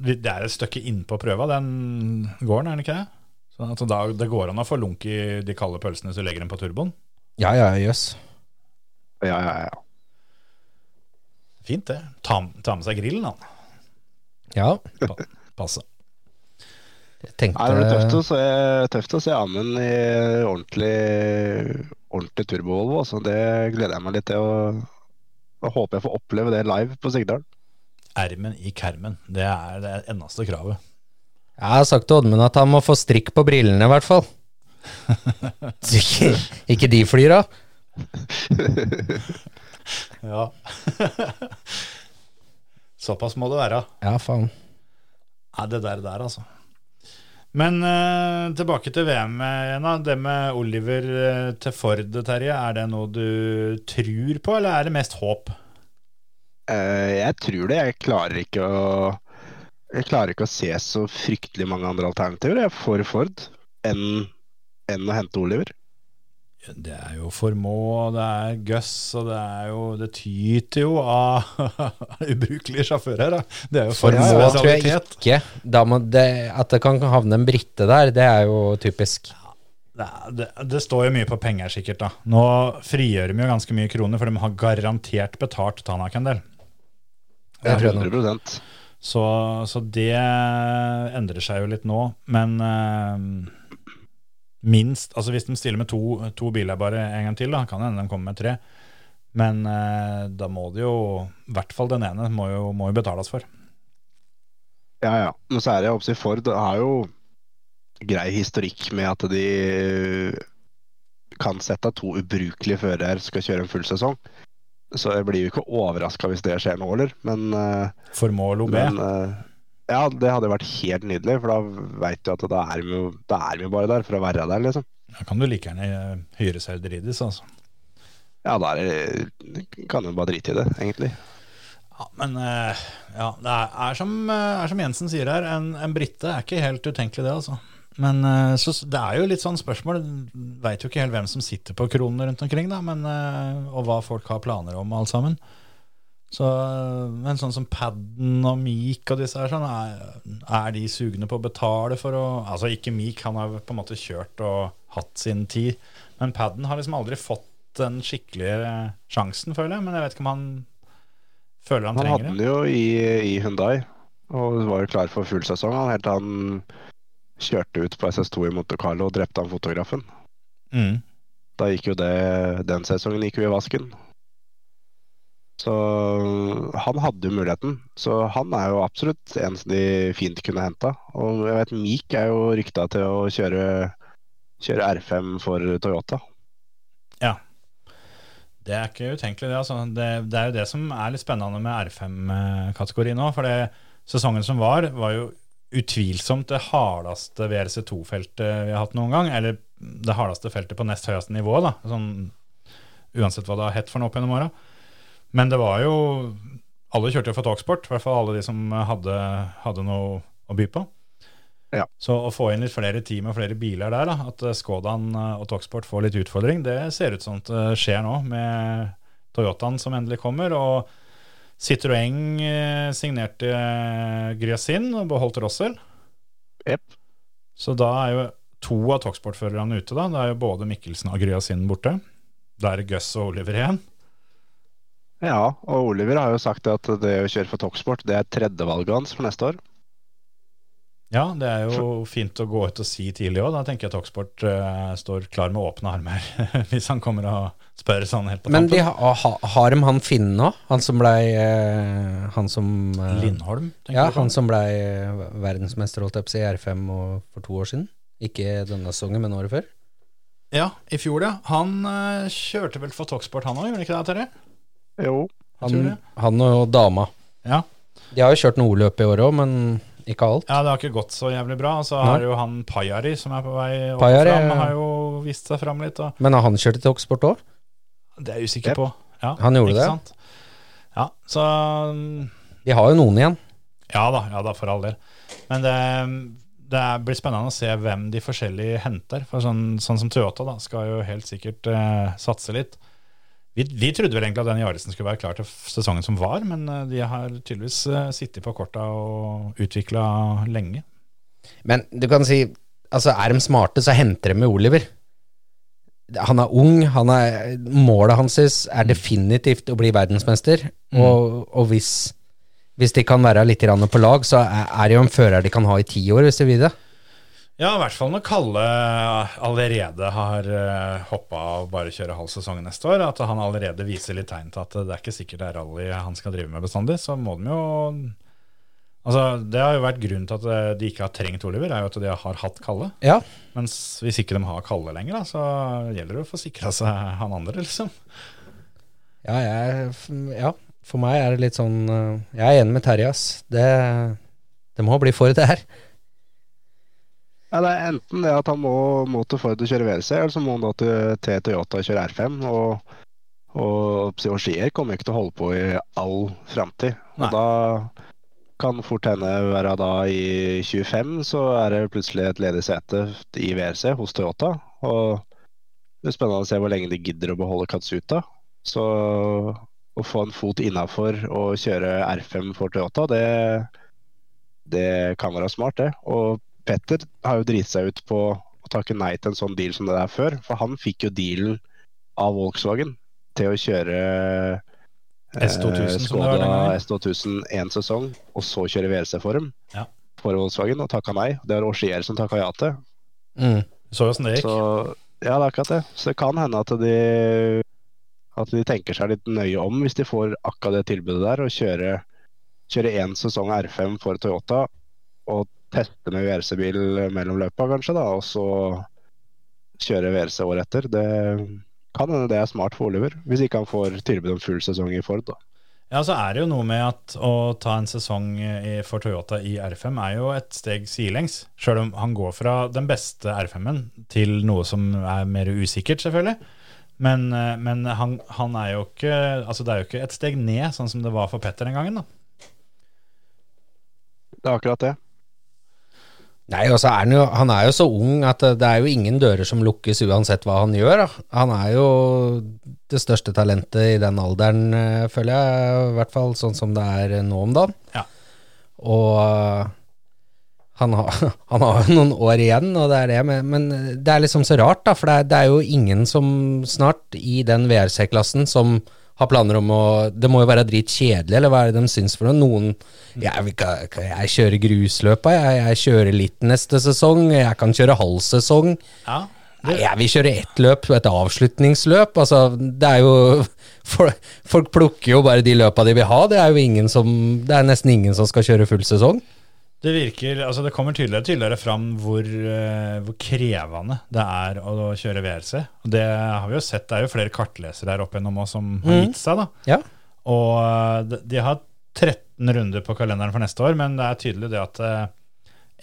Det er et stykke innpå prøva, den gården, er det ikke det? Sånn at da, det går an å få lunk i de kalde pølsene hvis du legger dem på turboen. Ja, ja, jøss. Ja, ja, ja. Fint, det. Ta, ta med seg grillen, han. Ja, Pa, passe. jeg tenkte Nei, det blir tøft å se, tøft å se Amund i ordentlig, ordentlig turbo-Volvo. Så det gleder jeg meg litt til. Og, og håper jeg får oppleve det live på Sigdal. Ermen i kermen. Det er det eneste kravet. Jeg har sagt til Oddmund at han må få strikk på brillene, i hvert fall. Ikke, ikke de flyr da? Ja. Såpass må det være. Ja, faen. Nei, det der, der altså. Men eh, tilbake til VM igjen. da. Det med Oliver eh, til Ford, Terje. Er det noe du tror på, eller er det mest håp? Eh, jeg tror det. Jeg klarer ikke å Jeg klarer ikke å se så fryktelig mange andre alternativer jeg for Ford enn enn å hente Oliver. Det er jo Formå, det er Gus, og det er jo Det tyter jo av ubrukelige sjåfører. Det er jo Formå, ja, tror jeg ikke da må det, At det kan havne en brite der, det er jo typisk. Det, det, det står jo mye på penger, sikkert. da. Nå frigjør de jo ganske mye kroner, for de har garantert betalt Tanak en del. Det er 100 Så, så det endrer seg jo litt nå. Men eh, minst Altså hvis de stiller med to, to biler bare en gang til, da kan hende de kommer med tre. Men eh, da må det jo I hvert fall den ene må jo, må jo betales for. Ja, ja. Men så er det oppsi Ford har jo grei historikk med at de kan sette to ubrukelige førere skal kjøre en full sesong. Så jeg blir jo ikke overraska hvis det skjer nå heller, men, eh, Formå Lobé. men eh, Ja, det hadde vært helt nydelig, for da veit du at da er vi, da er vi bare der for å være der, liksom. Da kan du like gjerne eh, hyre Serderidis, altså. Ja, da kan du bare drite i det, egentlig. Ja, men eh, ja, det er, som, eh, er som Jensen sier her, en, en brite er ikke helt utenkelig, det, altså. Men så, det er jo litt sånn spørsmål. Veit jo ikke helt hvem som sitter på kronene rundt omkring, da, men, og hva folk har planer om, alt sammen. Så, men sånn som Padden og Meek og disse her, sånn, er, er de sugne på å betale for å Altså ikke Meek, han har på en måte kjørt og hatt sin tid. Men Padden har liksom aldri fått den skikkelige sjansen, føler jeg. Men jeg vet ikke om han føler han, Han hadde trenger den det. jo i, i Hyundai, og var jo klar for full sesong. Han helt til han kjørte ut på SS2 i Monte Carlo og drepte han fotografen. Mm. Da gikk jo det Den sesongen gikk jo i vasken. Så han hadde jo muligheten. Så han er jo absolutt en som de fint kunne henta. Og jeg vet Meek er jo rykta til å kjøre, kjøre R5 for Toyota. Ja. Det er ikke utenkelig, det. Altså. Det, det er jo det som er litt spennende med R5-kategori nå. For det, sesongen som var, var jo utvilsomt det hardeste VRC2-feltet vi har hatt noen gang. Eller det hardeste feltet på nest høyeste nivå, da. Sånn, uansett hva det har hett for noe opp gjennom åra. Men det var jo Alle kjørte jo for Talksport, i hvert fall alle de som hadde, hadde noe å by på. Ja. Så å få inn litt flere team og flere biler der, da, at eh, Skodaen eh, og Talksport får litt utfordring, det ser ut som det skjer nå, med Toyotaen som endelig kommer. Og Citroën eh, signerte eh, Gryasin og beholdt Rossel. Yep. Så da er jo to av Talksport-førerne ute, da. Det er jo både Mikkelsen og Gryasin borte. Da er det Gus og Oliver igjen. Ja, og Oliver har jo sagt at det å kjøre for Talksport det er tredjevalget hans for neste år. Ja, det er jo fint å gå ut og si tidlig òg. Da tenker jeg Toxport uh, står klar med åpne armer hvis han kommer og spør sånn helt på Men de ha, ha, har de han Finn nå? Han som blei uh, Han som uh, Lindholm, tenker Ja, du han som blei eh, verdensmester holdt jeg på å si, i R5 og, for to år siden. Ikke denne sesongen, men året før. Ja, i fjor, ja. Han eh, kjørte vel for Toxport, han òg, gjorde han ikke det, Terje? Jo, Han, han og dama. Ja. De har jo kjørt noe løp i år òg, men ikke alt. ja, det har ikke gått så jævlig bra. Og så Nei. har jo han Pajari, som er på vei opp Pajari, fram, har jo vist seg fram litt. Og Men har han kjørt i Talksport òg? det er jeg usikker Yep. på. Ja, Han gjorde ikke det. Sant? Ja, så mm, De har jo noen igjen. Ja da, ja da, for all del. Men det, det blir spennende å se hvem de forskjellige henter. For sånn, sånn som Toyota da, skal jo helt sikkert eh, satse litt. Vi, vi trodde vel egentlig at den Jarlsen skulle være klar til sesongen som var, men eh, de har tydeligvis eh, sittet på korta og utvikla lenge. Men du kan si Altså, er de smarte, så henter de med Oliver. Han er ung, han er, målet hans er definitivt å bli verdensmester. Og, og hvis, hvis de kan være litt på lag, så er, er det jo en fører de kan ha i ti år, hvis de vil det. Ja, i hvert fall når Kalle allerede har uh, hoppa av bare kjøre halv sesong neste år. At han allerede viser litt tegn til at det er ikke sikkert det er rally han skal drive med bestandig. Så må de jo Altså, Det har jo vært grunnen til at eh, de ikke har trengt Oliver, er jo at de har hatt Kalle. Ja, Mens hvis ikke de har Kalle lenger, da, så gjelder det å få sikra seg han andre, liksom. ja, jeg, ja, for meg er det litt sånn eh, Jeg er enig med Terje, ass. Det, det må bli for det her. Ja, det er enten det at han må, må til Ford og kjøre WRC, eller så må han da til, til Toyota og kjøre R5. Og, og, og Skier kommer ikke til å holde på i all framtid. Nei. Og da kan fort hende være da i 25, så er det plutselig et ledig sete i WRC hos Toyota. Og det er spennende å se hvor lenge de gidder å beholde Katsuta. Så å få en fot innafor og kjøre R5 for Toyota, det, det kan være smart, det. Og Petter har jo driti seg ut på å takke nei til en sånn deal som det der før. For han fikk jo dealen av Volkswagen til å kjøre eh, S2000 som Skoda var den. S2000 én sesong, og så kjøre WRC for dem. Ja. For Volkswagen, og takka nei. Det var Auxier som takka ja til. Mm. Så åssen det gikk. Så ja, det er akkurat det. Så det kan hende at de at de tenker seg litt nøye om hvis de får akkurat det tilbudet der, og kjøre kjøre én sesong R5 for Toyota og teste med VRC-bil mellom løpa, kanskje, da, og så kjøre VRC året etter. Det kan hende det er smart for Oliver, hvis ikke han får tilbud om full sesong i Ford. da. Ja, så er det jo noe med at å ta en sesong for Toyota i R5 er jo et steg sidelengs. Sjøl om han går fra den beste R5-en til noe som er mer usikkert, selvfølgelig. Men, eh, men han, han er jo ikke Altså, det er jo ikke et steg ned, sånn som det var for Petter den gangen, da. Det er akkurat det. Nei, og så er han jo Han er jo så ung at det er jo ingen dører som lukkes uansett hva han gjør. Da. Han er jo det største talentet i den alderen, eh, føler jeg. I hvert fall sånn som det er nå om dagen. Ja. Og eh, han har, han har jo noen år igjen, og det er det, men, men det er liksom så rart, da. For det er, det er jo ingen som snart i den VRC-klassen som har planer om å Det må jo være dritkjedelig, eller hva er det de syns for noe? Noen jeg, jeg kjører grusløpa, jeg, jeg kjører litt neste sesong, jeg kan kjøre halv sesong. Ja, Nei, jeg vil kjøre ett løp, et avslutningsløp. Altså, det er jo folk, folk plukker jo bare de løpa de vil ha. Det er jo ingen som Det er nesten ingen som skal kjøre full sesong. Det virker, altså det kommer tydeligere og tydeligere fram hvor, eh, hvor krevende det er å kjøre VRC. Og det har vi jo sett, det er jo flere kartlesere her oppe gjennom oss som har gitt seg. da. Ja. Og eh, de, de har 13 runder på kalenderen for neste år, men det er tydelig det at eh,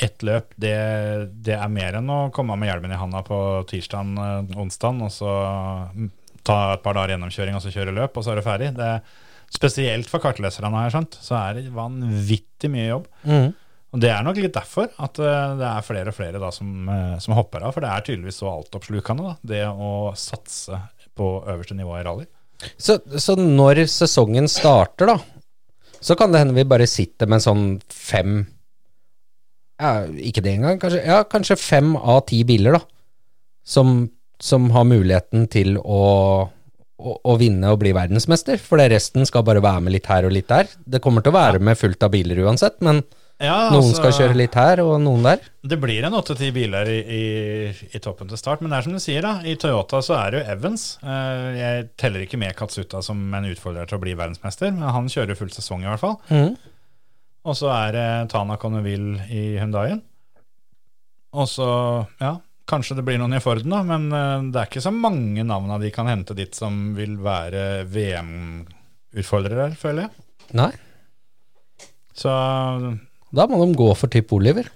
ett løp, det, det er mer enn å komme med hjelmen i handa på tirsdagen, onsdag, og så mm, ta et par dager gjennomkjøring og så kjøre løp, og så er det ferdig. Det, spesielt for kartleserne, har jeg skjønt, så er det vanvittig mye jobb. Mhm. Og Det er nok litt derfor at eh, det er flere og flere da som, eh, som hopper av. For det er tydeligvis så altoppslukende, da, det å satse på øverste nivå i rally. Så, så når sesongen starter, da, så kan det hende vi bare sitter med sånn fem ja, Ikke det engang, kanskje. Ja, kanskje fem av ti biler, da. Som, som har muligheten til å, å, å vinne og bli verdensmester. For resten skal bare være med litt her og litt der. Det kommer til å være med fullt av biler uansett, men Ja, noen altså, skal kjøre litt her, og noen der. Det blir en åtte-ti biler i, i, i toppen til start, men det er som du sier, da. I Toyota så er det jo Evans. Eh, Jeg teller ikke med Katsuta som en utfordrer til å bli verdensmester, men han kjører full sesong i hvert fall. Mm. Og så er det Tana Conneville i Hyundaien. Og så, ja, kanskje det blir noen i Forden, da, men eh, det er ikke så mange navn av de kan hente dit som vil være VM-utfordrere, føler jeg. Nei, Så da må de gå for Tipp Oliver.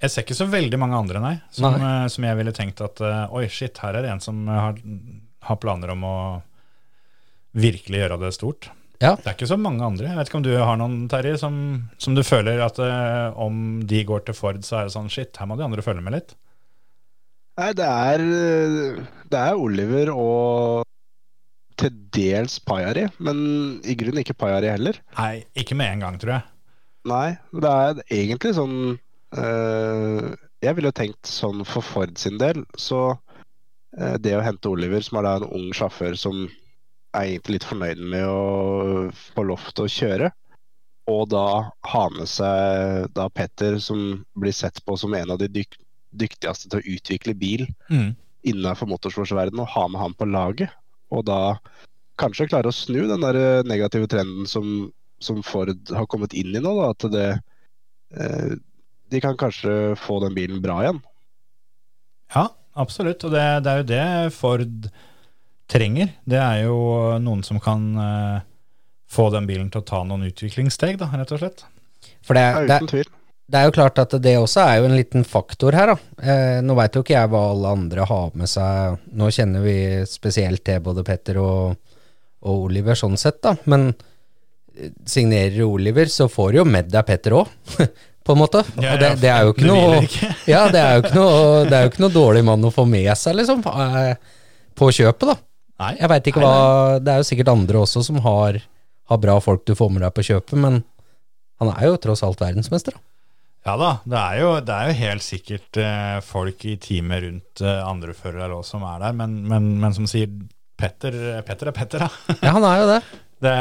jeg ser ikke så veldig mange andre, nei, som, Nei. eh, som jeg ville tenkt at eh, oi, shit, her er det en som har, har planer om å virkelig gjøre det stort. Ja. Det er ikke så mange andre. Jeg vet ikke om du har noen, Terje, som, som du føler at uh, om de går til Ford, så er det sånn shit, her må de andre følge med litt. Nei, det er, det er Oliver og til dels Pajari, men i grunnen ikke Pajari heller. Nei, ikke med en gang, tror jeg. Nei, det er egentlig sånn eh, Jeg ville jo tenkt sånn for Ford sin del, så eh, det å hente Oliver, som er da en ung sjåfør som er egentlig litt fornøyd med å få lov til å kjøre, og da ha med seg da Petter, som blir sett på som en av de dyk dyktigste til å utvikle bil Mm. innenfor motorsportsverdenen, og ha med han på laget. Og da kanskje klare å snu den der negative trenden som, som Ford har kommet inn i nå. Da, at det, eh, de kan kanskje få den bilen bra igjen. Ja, absolutt. Og det, det er jo det Ford trenger. Det er jo noen som kan eh, få den bilen til å ta noen utviklingssteg, da, rett og slett. For det, Ja, det, uten tvil. det er jo klart at det også er jo en liten faktor her, da. Eh, nå veit jo ikke jeg hva alle andre har med seg. Nå kjenner vi spesielt til både Petter og, og Oliver sånn sett, da. Men signerer Oliver, så får jo med deg Petter òg, på en måte. Ja, og det, det er jo ikke noe. Ja, det er jo ikke noe, det er jo ikke noe dårlig mann å få med seg, liksom, eh, på kjøpet, da. Nei, Jeg veit ikke hva Det er jo sikkert andre også som har, har bra folk du får med deg på kjøpet, men han er jo tross alt verdensmester, da. Ja da, det er jo, det er jo helt sikkert eh, folk i teamet rundt eh, andre førere som er der, men, men, men som sier Petter, Petter er Petter, da. Ja, han er jo det. Det,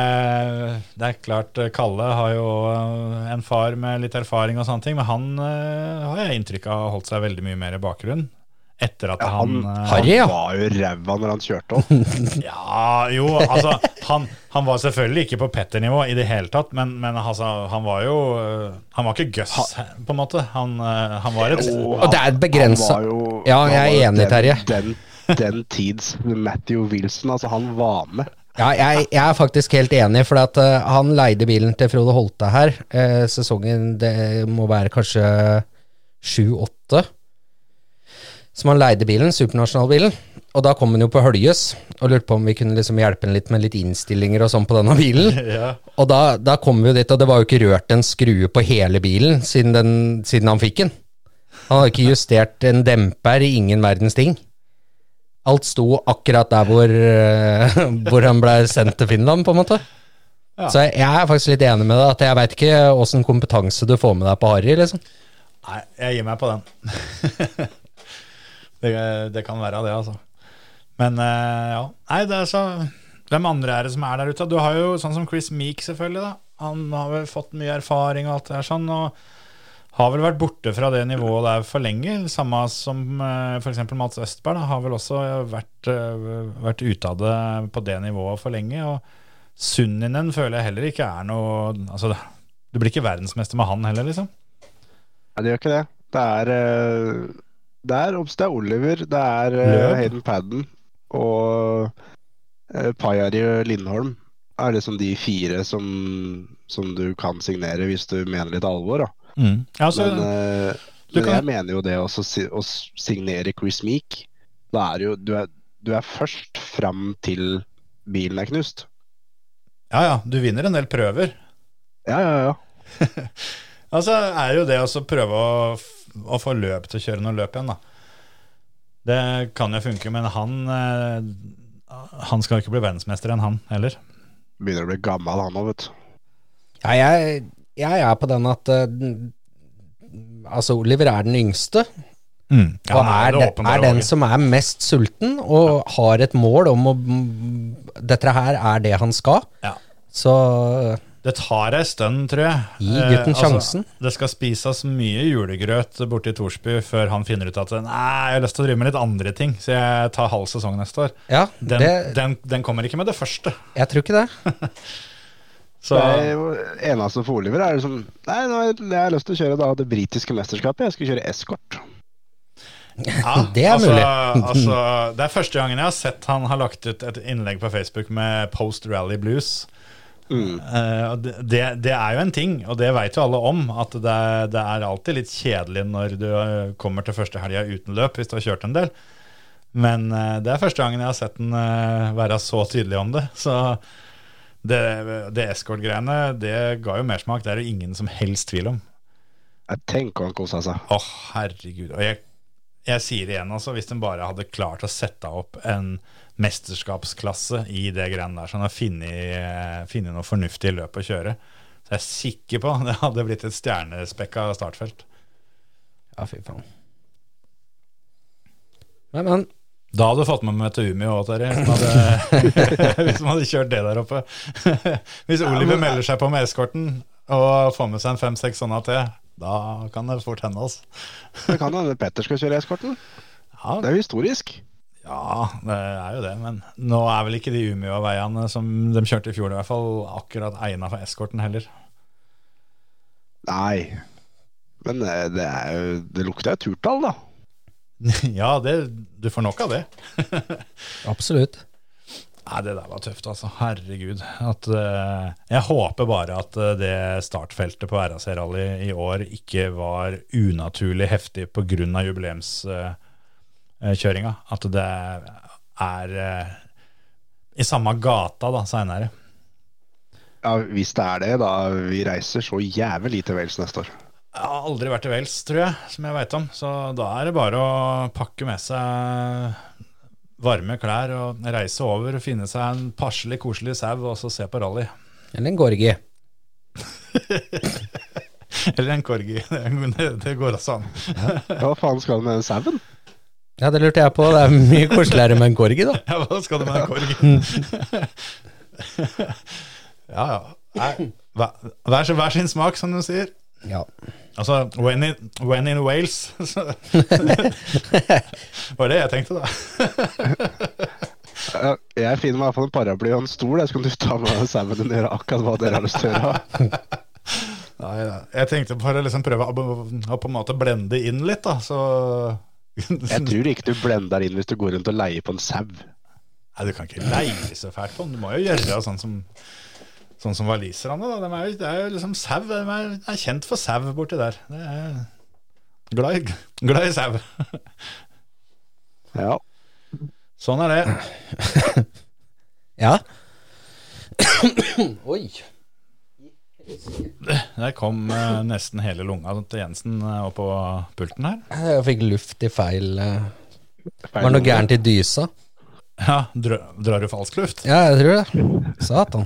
det er klart, eh, Kalle har jo eh, en far med litt erfaring og sånne ting, men han uh, har jeg inntrykk av holdt seg veldig mye mer i bakgrunn. Etter at Ja, han, han, eh, Harry, ja. han var jo ræva når han kjørte opp. Ja, jo, altså han, han var selvfølgelig ikke på Petter-nivå i det hele tatt, men, men altså, han var jo øh, Han var ikke Gus, på en måte. Han, han var et Og det er et begrensa Ja, jeg er enig, Terje. den. Den, den tids Matthew Wilson, altså han var med. Ja, jeg, jeg er faktisk helt enig, for at uh, han leide bilen til Frode Holte her. Uh, sesongen det må være kanskje sju-åtte. Som han leide bilen, supernasjonalbilen. og da kom han jo på Høljes, og lurte på om vi kunne liksom hjelpe han litt med litt innstillinger og sånn på denne bilen. Ja. Og da, da kom vi jo dit, og det var jo ikke rørt en skrue på hele bilen siden, den, siden han fikk den. Han hadde ikke justert en demper, ingen verdens ting. Alt sto akkurat der hvor, eh, hvor han ble sendt til Finland, på en måte. Ja. Så jeg er faktisk litt enig med deg, at jeg veit ikke åssen kompetanse du får med deg på Harry, liksom. Nei, jeg gir meg på den. det, det kan være det, altså. Men eh, ja. Nei, det er så Hvem andre er det som er der ute? Du har jo sånn som Chris Meek, selvfølgelig. da Han har vel fått mye erfaring og alt det der sånn. Og har vel vært borte fra det nivået der for lenge. Samme som uh, f.eks. Mats Østberg. Da, har vel også vært, eh, vært ute av det på det nivået for lenge. Og Sunninen føler jeg heller ikke er noe Altså, du blir ikke verdensmester med han heller, liksom. Nei, det gjør ikke det. Det er eh, Det er, det er Oliver, det er Løp. Hayden Padden og Pajari Lindholm. Er liksom de fire som, som du kan signere hvis du mener litt alvor, da. Mm. Altså, Men, eh, du men kan- jeg mener jo det også, å signere Chris Meek Da er jo du er, du er først fram til bilen er knust. ja, ja, du vinner en del prøver. Ja, ja, ja. Altså er jo det å prøve å, å få løp til å kjøre noen løp igjen, da. Det kan jo funke, men han eh, Han skal ikke bli verdensmester enn han heller. Begynner å bli gammel han òg, vet du. Ja, jeg, jeg er på den at eh, Altså, Oliver er den yngste, Ja, og er, det de, åpenbare er den som er mest sulten, og har et mål om å Dette her er det han skal. Ja. Så Det tar ei stund, tror jeg. Gi Eh, gutten sjansen. det skal spises mye julegrøt borte i Torsby før han finner ut at Nei, jeg har lyst til å drive med litt andre ting, så jeg tar halv sesong neste år. ja, Den, det, den, den kommer ikke med det første. jeg tror ikke det. Så Det er eneste for Oliver er liksom Nei, nå har jeg, lyst til å kjøre da det britiske mesterskapet. Jeg skal kjøre eskort. Ja, Det er altså, mulig. altså, det er første gangen jeg har sett han har lagt ut et innlegg på Facebook med Post Rally Blues. Mm. Uh, det, det, det er jo en ting, og det vet jo alle om, at det, det er alltid litt kjedelig når du eh, kommer til første helga uten løp, hvis du har kjørt en del. Men uh, det er første gangen jeg har sett den uh, være så tydelig om det. Så det, det escort-greiene, det ga jo mersmak. Det er det ingen som helst tvil om. Jeg tenker han kosa seg. Å, herregud. Og jeg, jeg sier det igjen, altså, hvis de bare hadde klart å sette opp en mesterskapsklasse i det greiene der, sånn at funnet funnet noe fornuftig løp å kjøre, så jeg er sikker på det hadde blitt et stjernespekka startfelt. Ja, fy faen. Men, men. Da hadde du fått med meg til Umi òg, Terje. hvis man hadde- kjørt det der oppe. Hvis Oliver melder seg på med eskorten og får med seg en fem-seks sånne til, da kan det fort hende. Altså. Det kan hende Petter skal kjøre eskorten. Ja, Det er jo historisk. Ja, det er jo det, men nå er vel ikke de Umeå-veiene som de kjørte i fjor, i hvert fall akkurat egna for eskorten heller. Nei. Men eh, det, er jo, det lukter jo turtall, da. ja, det, du får nok av det. Absolutt. Nei, det der var tøft, altså. Herregud. At, uh, jeg håper bare at uh, det startfeltet på RAC Rally i år ikke var unaturlig heftig pga. jubileumskjøringa. At det er eh, i samme gata da, seinere. Ja, Hvis det er det, da vi reiser så jævlig til Wales neste år. Jeg har aldri vært i Wales, tror jeg, som jeg veit om. Så da er det bare å pakke med seg varme klær og reise over og finne seg en passelig koselig sau og så se på rally. Eller en Gorgi. Eller en korgi. Det, det går også an. Hva faen skal du med den sauen? Ja, det lurte jeg på. Det er mye koseligere med en Gorgi, da. Ja, hva skal du med en korgi? ja, ja. Hver, hver sin smak, som du sier. Ja. Altså, when in, when in Wales var det jeg tenkte, da. Jeg finner meg i hvert fall en paraply og en stol, så kan du ta med deg sauen din og gjøre akkurat hva dere har lyst til å gjøre. Nei. Jeg tenkte bare liksom prøve å, å på en måte blende inn litt, da. Så Jeg tror ikke du blender inn hvis du går rundt og leier på en sau. Nei, du kan ikke leie så fælt på den. Du må jo gjøre sånn som Sånn som waliserne. da. De er jo, det er jo liksom sau. De er, er kjent for sau borti der. Det er glad i, glad i sau. Ja. Sånn er det. Ja. Oi. Der kom eh, nesten hele lunga til Jensen eh, på pulten her. Jeg fikk luft i feil eh, Var det noe gærent i dysa? Ja, dra, Drar du falsk luft? Ja, jeg tror det. Satan.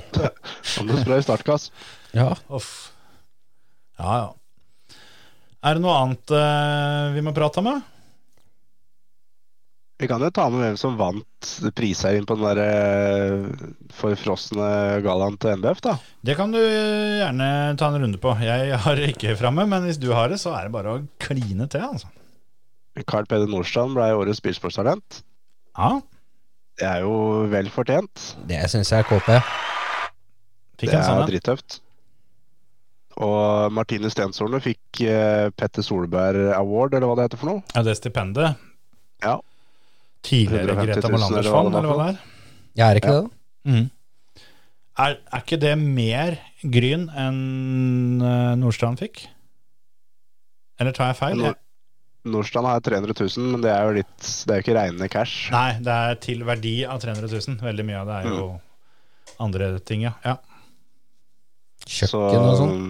Om du spør i startgass. Ja. Uff. Ja, ja. Er det noe annet uh, vi må prate om, da? Vi kan jo ta med hvem som vant prisherren på den der eh, forfrosne gallaen til NBF, da. Det kan du eh, gjerne ta en runde på. Jeg har det ikke framme, men hvis du har det, så er det bare å kline til, altså. Carl Peder Nordstrand ble årets bilsportstalent. Ja, Det er jo vel fortjent. Det syns jeg er KP. fikk Det er sånn en. drittøft. Og Martine Stenshorne fikk eh, Petter Solberg Award, eller hva det heter for noe. Ja, det stipendet. Ja. Tidligere Greta Molanders fond, eller hva det er. Jeg er ikke Ja. det, da? Mhm. Er, er ikke det mer gryn enn eh, Nordstrand fikk? Eller tar jeg feil? Nord- Nordstrand har 300 000, men det er jo litt Det er jo ikke reine cash. Nei, det er til verdi av 300 000. Veldig mye av det er jo andre ting, ja. ja. Kjøkken og sånn?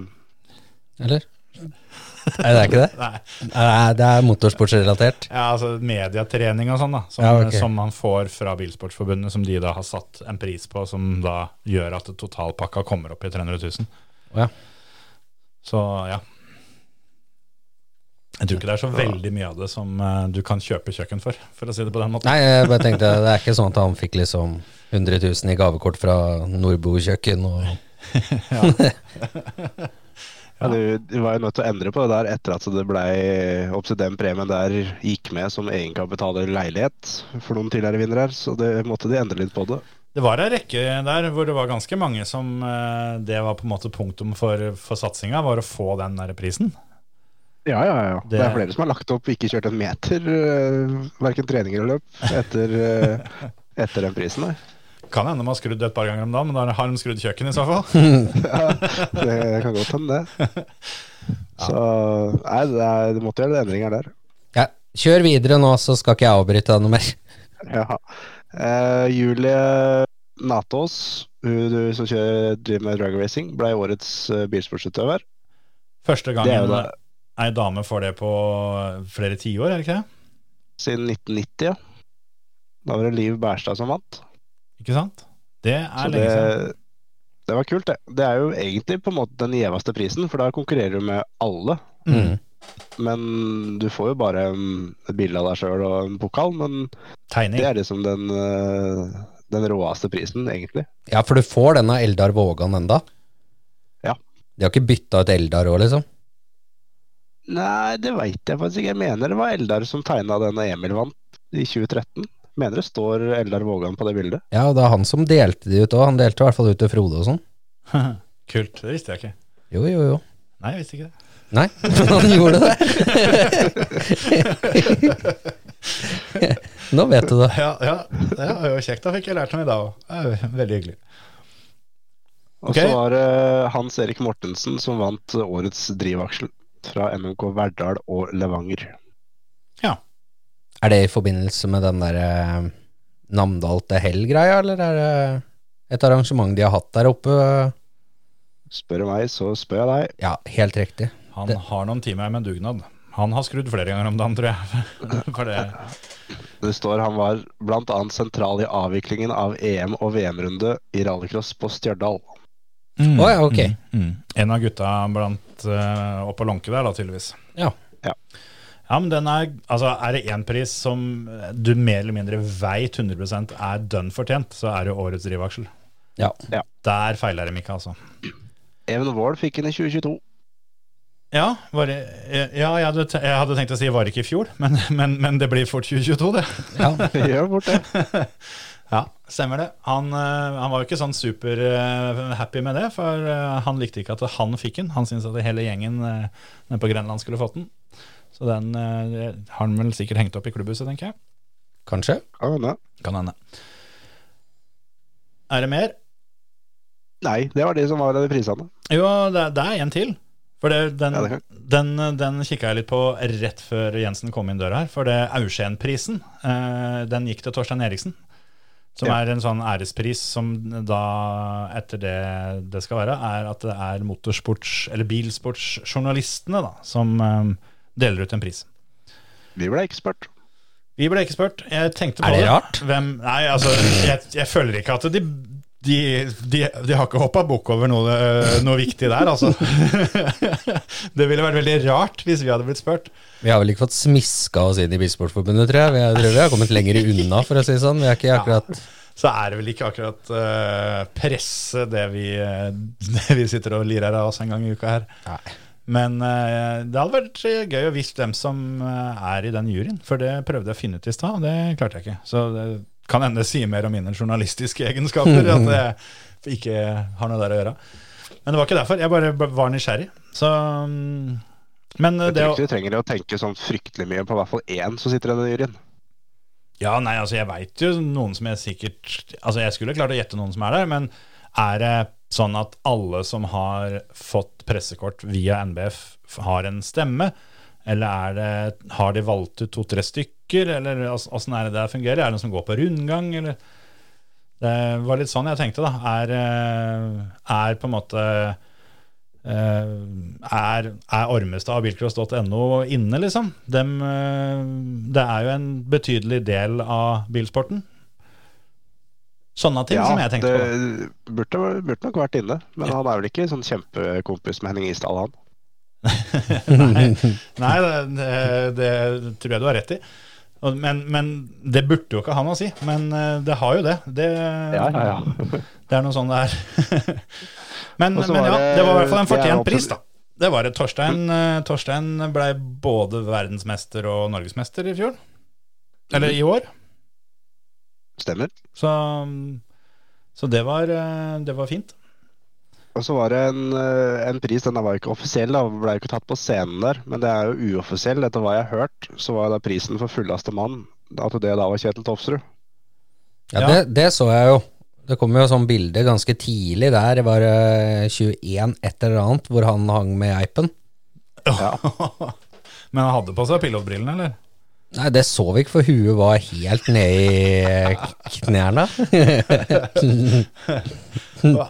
Eller? Nei, det er ikke det? Nei. Nei, det er motorsportsrelatert. Ja, altså mediatrening og sånn, da. Som, Ja, okay. som man får fra Bilsportsforbundet, som de da har satt en pris på, som da gjør at totalpakka kommer opp i 300 000. Ja. Så ja. Jeg tror ikke det er så veldig mye av det som eh, du kan kjøpe kjøkken for, for å si det på den måten. Nei, jeg bare tenkte det er ikke sånn at han fikk liksom 100 000 i gavekort fra Nordbo kjøkken og Ja. De, Du, var jo nødt til å endre på det der etter at det blei opp til den premien der gikk med som egenkapitaler leilighet for noen tidligere vinnere her, så det måtte de endre litt på det. Det var ei rekke der hvor det var ganske mange som eh, Det var på en måte punktum for, for satsinga, var å få den der prisen. Ja, ja, ja. Det, Det- er flere som har lagt opp ikke kjørt en meter, uh, verken trening eller løp, etter, uh, etter den prisen der. Kan hende de har skrudd et par ganger om dagen, men da har de skrudd kjøkken i så fall. Det kan godt hende, det. Så nei, det, er, det måtte gjøre endringer der. Ja, kjør videre nå, så skal ikke jeg avbryte deg noe mer. Ja. Uh, Julie Natås, hun du, som kjører, driver med drag racing, ble årets uh, bilsportsutøver. Første Det er jo gangen da ei dame får det på flere tiår, er det ikke det? siden 1990, ja. Da var det Liv Bærstad som vant. Ikke sant? Det er Så det, siden. det var kult, det. Det er jo egentlig på en måte den gjeveste prisen, for da konkurrerer du med alle. Mm. Men du får jo bare um, et bilde av deg sjøl og en pokal, men Tegning. det er liksom den, uh, den råeste prisen, egentlig. Ja, for du får den av Eldar Vågan enda. Ja. De har ikke bytta ut Eldar òg, liksom? Nei, det veit jeg faktisk ikke. Jeg mener det var Eldar som tegna den og Emil vant i 2013. Mener det står Eldar Vågan på det bildet. Ja, og det er han som delte de ut òg. Han delte i hvert fall ut til Frode og sånn. Kult. Det visste jeg ikke. Jo, jo, jo. Nei, jeg visste ikke det. Nei, han gjorde det. Nå vet du det. Ja, ja, det var jo kjekt. Da fikk jeg lært noe i dag òg. Veldig hyggelig. Og så var det Hans Erik Mortensen som vant årets drivaksel fra NMK Verdal og Levanger. Ja. Er det i forbindelse med den der eh, Namdal til Hell-greia, eller er det et arrangement de har hatt der oppe? Spør du meg, så spør jeg deg. Ja, helt riktig. Han Det- har noen timer med dugnad. Han har skrudd flere ganger om dagen, tror jeg. For det, Det står han var bl.a. sentral i avviklingen av EM- og VM-runde i rallycross på Stjørdal. Mm, oh, ja, ok. Mm, mm. En av gutta blant uh, oppå Lånke der, da, tydeligvis. Ja. Ja. Ja, men den er, altså er det én pris som du mer eller mindre veit 100% er dønn fortjent, så er det årets drivaksel. Ja. Der feiler de ikke, altså. Even Wold fikk den i 2022. Ja, var det, ja jeg, hadde, jeg hadde tenkt å si var det ikke i fjor, men, men, men det blir fort 2022, det. ja. Gjør fort det. Stemmer det. Han, eh, han var jo ikke sånn super eh, happy med det, for eh, han likte ikke at han fikk den. Han syntes at hele gjengen nede på Grenland skulle fått den. Så den har han vel sikkert hengt opp i klubbhuset, tenker jeg. Kanskje? Kan hende. Kan hende. Er det mer? Nei, det var de som var de prisene. Jo, det, det er en til. For det, den, Ja, det den, den kikka jeg litt på rett før Jensen kom inn døra her. For det Aursén-prisen, eh, den gikk til Torstein Eriksen. Som Ja. er en sånn ærespris som da, etter det det skal være, er at det er motorsports- eller bilsportsjournalistene da, som um, deler ut en pris. Vi ble ikke spurt. Vi ble ikke spurt. Jeg tenkte på det. Er det rart? Hvem, nei, altså, jeg, jeg føler ikke at de de, de, de har ikke hoppa bukk over noe, noe viktig der, altså. det ville vært veldig rart hvis vi hadde blitt spurt. Vi har vel ikke fått smiska oss inn i Bilsportforbundet, tror jeg. Vi har, tror vi har kommet lenger unna, for å si det sånn. Vi er ikke akkurat Så er det vel ikke akkurat uh, presse det vi, eh, det vi sitter og lirer av oss en gang i uka her. Nei. Men uh, det hadde vært eh, gøy å vite hvem som eh, er i den juryen, for det prøvde jeg å finne ut i stad, og det klarte jeg ikke. Så det kan hende si mer om mine journalistiske egenskaper, at jeg ikke har noe der å gjøre. Men det var ikke derfor, jeg bare var nysgjerrig. Så mm, Men eh, Jeg det tror ikke du trenger å tenke sånn fryktelig mye på i hvert fall én som sitter i den juryen. Ja, nei, altså jeg veit jo noen som jeg sikkert Altså jeg skulle klart å gjette noen som er der, men er det sånn at alle som har fått pressekort via NBF, har en stemme? Eller er det, har de valgt ut to-tre stykker, eller åssen er det det fungerer? Er det noen som går på rundgang, eller Det var litt sånn jeg tenkte, da. Er, eh, er på en måte eh, er, er Ormestad og bilcross.no inne, liksom? Dem, eh, det er jo en betydelig del av bilsporten. Sånne ting som jeg tenkte på. Ja, det burde, burde nok vært inne. Men han er vel ikke sånn kjempekompis med Henning Isdal, han. Nei, nei det, det, tror jeg du har rett i. Men, men det burde jo ikke ha noe å si. Men eh, det har jo det. Det, Ja, ja, ja. det er noe sånn det er. men, men ja, det- var i hvert fall en fortjent pris, da. Det var det. Torstein, eh, Torstein ble både verdensmester og norgesmester i fjor. Eller i år. Stemmer. Så, så det, var, eh, det var fint. Og så var det en, eh, en pris, den var jo ikke offisiell, da, ble jo ikke tatt på scenen der. Men det er jo uoffisiell, etter hva jeg har hørt. Så var da prisen for fulleste mann at det da var Kjetil Tofsrud. Ja, Ja. Det, det så jeg jo. Det kom jo sånn bilde ganske tidlig der. Det var eh, 21 et eller annet hvor han hang med eipen. Ja. Men han hadde på seg pilotbrillene, eller? Nei, det så vi ikke, for huet var helt nede i knærne.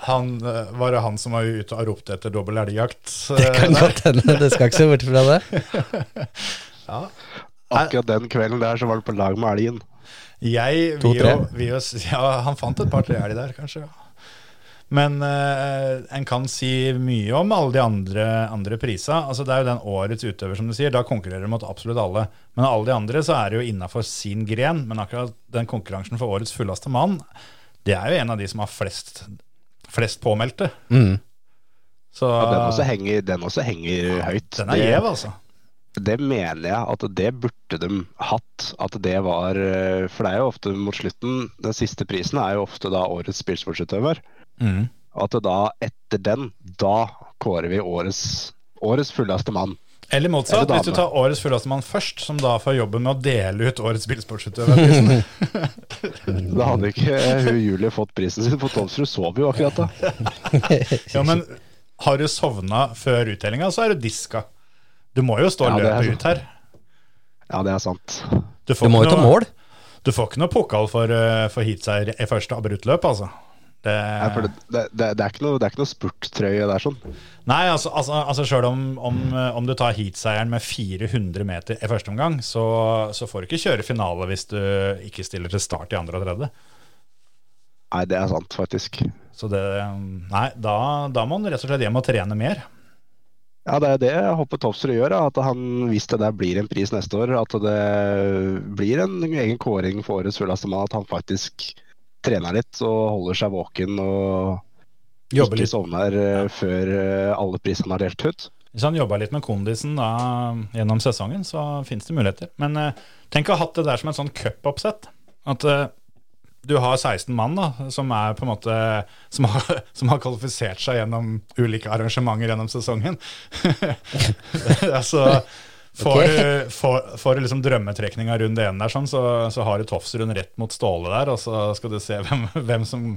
Han, eh, var det han som var ute og ropte etter dobbel elgjakt? Det eh, kan godt hende. Det skal ikke se bort fra det. Akkurat den kvelden der så var det på lag med elgen. Jeg tre. vil jo Ja, han fant et par-tre elg der, kanskje. Ja. Men eh, en kan si mye om alle de andre, andre prisene. Altså, det er jo den årets utøver, som du sier. Da konkurrerer du mot absolutt alle. Men alle de andre så er det jo innafor sin gren. Men akkurat den konkurransen for årets fulleste mann, det er jo en av de som har flest, flest påmeldte. Mm. Så Ja, den, også henger, den også henger høyt. den er gjev, altså. Det mener jeg at det burde de hatt. At det var eh, For det er jo ofte mot slutten Den siste prisen er jo ofte da årets spillsportsutøver. Mm. At da etter den, da kårer vi årets, årets fulleste mann. Eller motsatt, Eller hvis du tar årets fulleste mann først, som da får jobben med å dele ut årets bilsportsutøver. Da hadde ikke hun Julie fått prisen sin, for Tomsrud sov jo akkurat da. Ja, men har du sovna før uttellinga, så er du diska. Du må jo stå Ja, løpet ut her. Ja, det er sant. Du får Du må jo ta mål. Du får ikke noe pokal for, eh, for heatseier i første abruttløp, altså. Det, Nei, det, det, det, er ikke noe, det er ikke noe spurttrøye der sånn. nei, altså, altså, altså sjøl om, om, eh, om du tar heatseieren med 400 meter i første omgang, så, så får du ikke kjøre finale hvis du ikke stiller til start i andre og tredje. Nei, det er sant, faktisk. Så det Nei, da, da må han rett og slett hjem og trene mer. Ja, det er det jeg håper Topsrud gjør. At han, hvis det der blir en pris neste år, at det blir en egen kåring for årets fulleste mann. At han faktisk trener litt og holder seg våken og Jobber ikke litt, sovner ja. før eh, alle prisene er delt ut. hvis han jobba litt med kondisen da, gjennom sesongen, så fins det muligheter. Men eh, tenk å ha hatt det der som et sånn cupoppsett. At eh, du har 16 mann da, som er på en måte som har, som har kvalifisert seg gjennom ulike arrangementer gjennom sesongen. altså, får, okay. du, får, får liksom drømmetrekninga rundt det ene der, sånn, så, så har du Tofsrud rett mot Ståle der, og så skal du se hvem, hvem, som,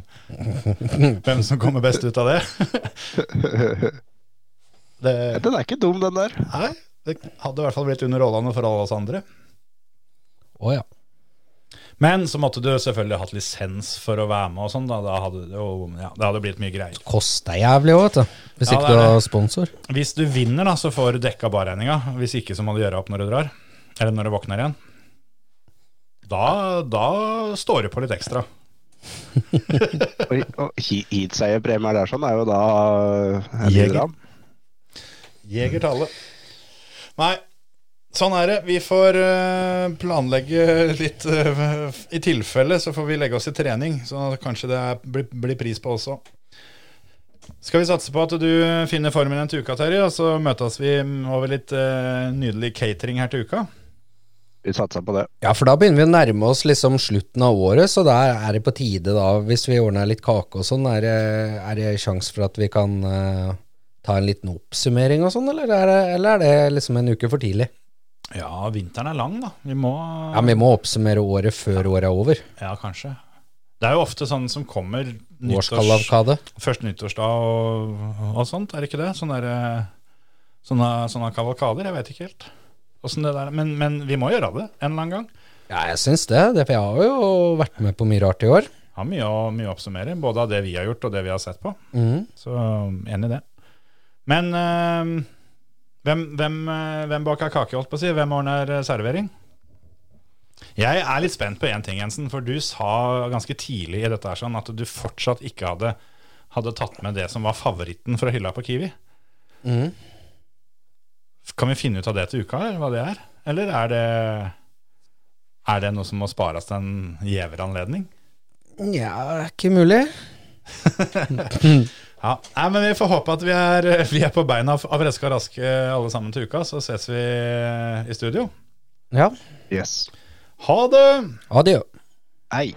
hvem som kommer best ut av det. Det, Den er ikke dum, den der. nei, det hadde i hvert fall blitt underholdende for alle oss andre. Å ja. Men så måtte du selvfølgelig hatt lisens for å være med og sånn. Da, da hadde det jo ja, det hadde blitt mye greier. Koster jævlig òg, vet du. Hvis Ja, ikke du har sponsor. Hvis du vinner, da, så får du dekka barregninga. Hvis ikke, så må du gjøre opp når du drar. Eller når du våkner igjen. Da, da står det på litt ekstra. Og, og he- heatseierpremier der sånn er jo da en Jeger. Jegertallet. Nei, sånn er det. Vi får eh, planlegge litt eh, I tilfelle så får vi legge oss i trening, så kanskje det blir, pris på også. Skal vi satse på at du finner formen igjen til uka, Terje, og så møtes vi over litt eh, nydelig catering her til uka? Vi satser på det. Ja, for da begynner vi å nærme oss liksom slutten av året, så der er det på tide, da, hvis vi ordner litt kake og sånn, er det, er det sjanse for at vi kan ta en liten oppsummering og sånn, eller er, eller er det liksom en uke for tidlig? Ja, vinteren er lang, da. Vi må Ja, vi må oppsummere året før året er over. Ja, kanskje. Det er jo ofte sånn som kommer nyttårs, første nyttårsdag og, og sånt, er det ikke det? Sånne, der, sånne, sånne kavalkader, jeg vet ikke helt. åssen det der, men, men vi må gjøre det en eller annen gang. Ja, jeg syns det, jeg har jo vært med på mye rart i år. Har mye å, mye å oppsummere, både av det vi har gjort og det vi har sett på. Mm. Så enig i det. Men eh, hvem, hvem, eh, hvem baker kake, holdt på å si? Hvem ordner eh, servering? Jeg er litt spent på én ting, Jensen. For du sa ganske tidlig i dette her sånn at du fortsatt ikke hadde, hadde tatt med det som var favoritten fra hylla på Kiwi. Mm. Kan vi finne ut av det til uka, eller hva det er? Eller er det, er det noe som må spares til en gjevere anledning? er ikke mulig. Ja, Nei, men Vi får håpe at vi er, vi er på beina av Reske og raske alle sammen til uka. Så ses vi i studio. Ja. Eh. Yes. Ha det! Adjø. Hei.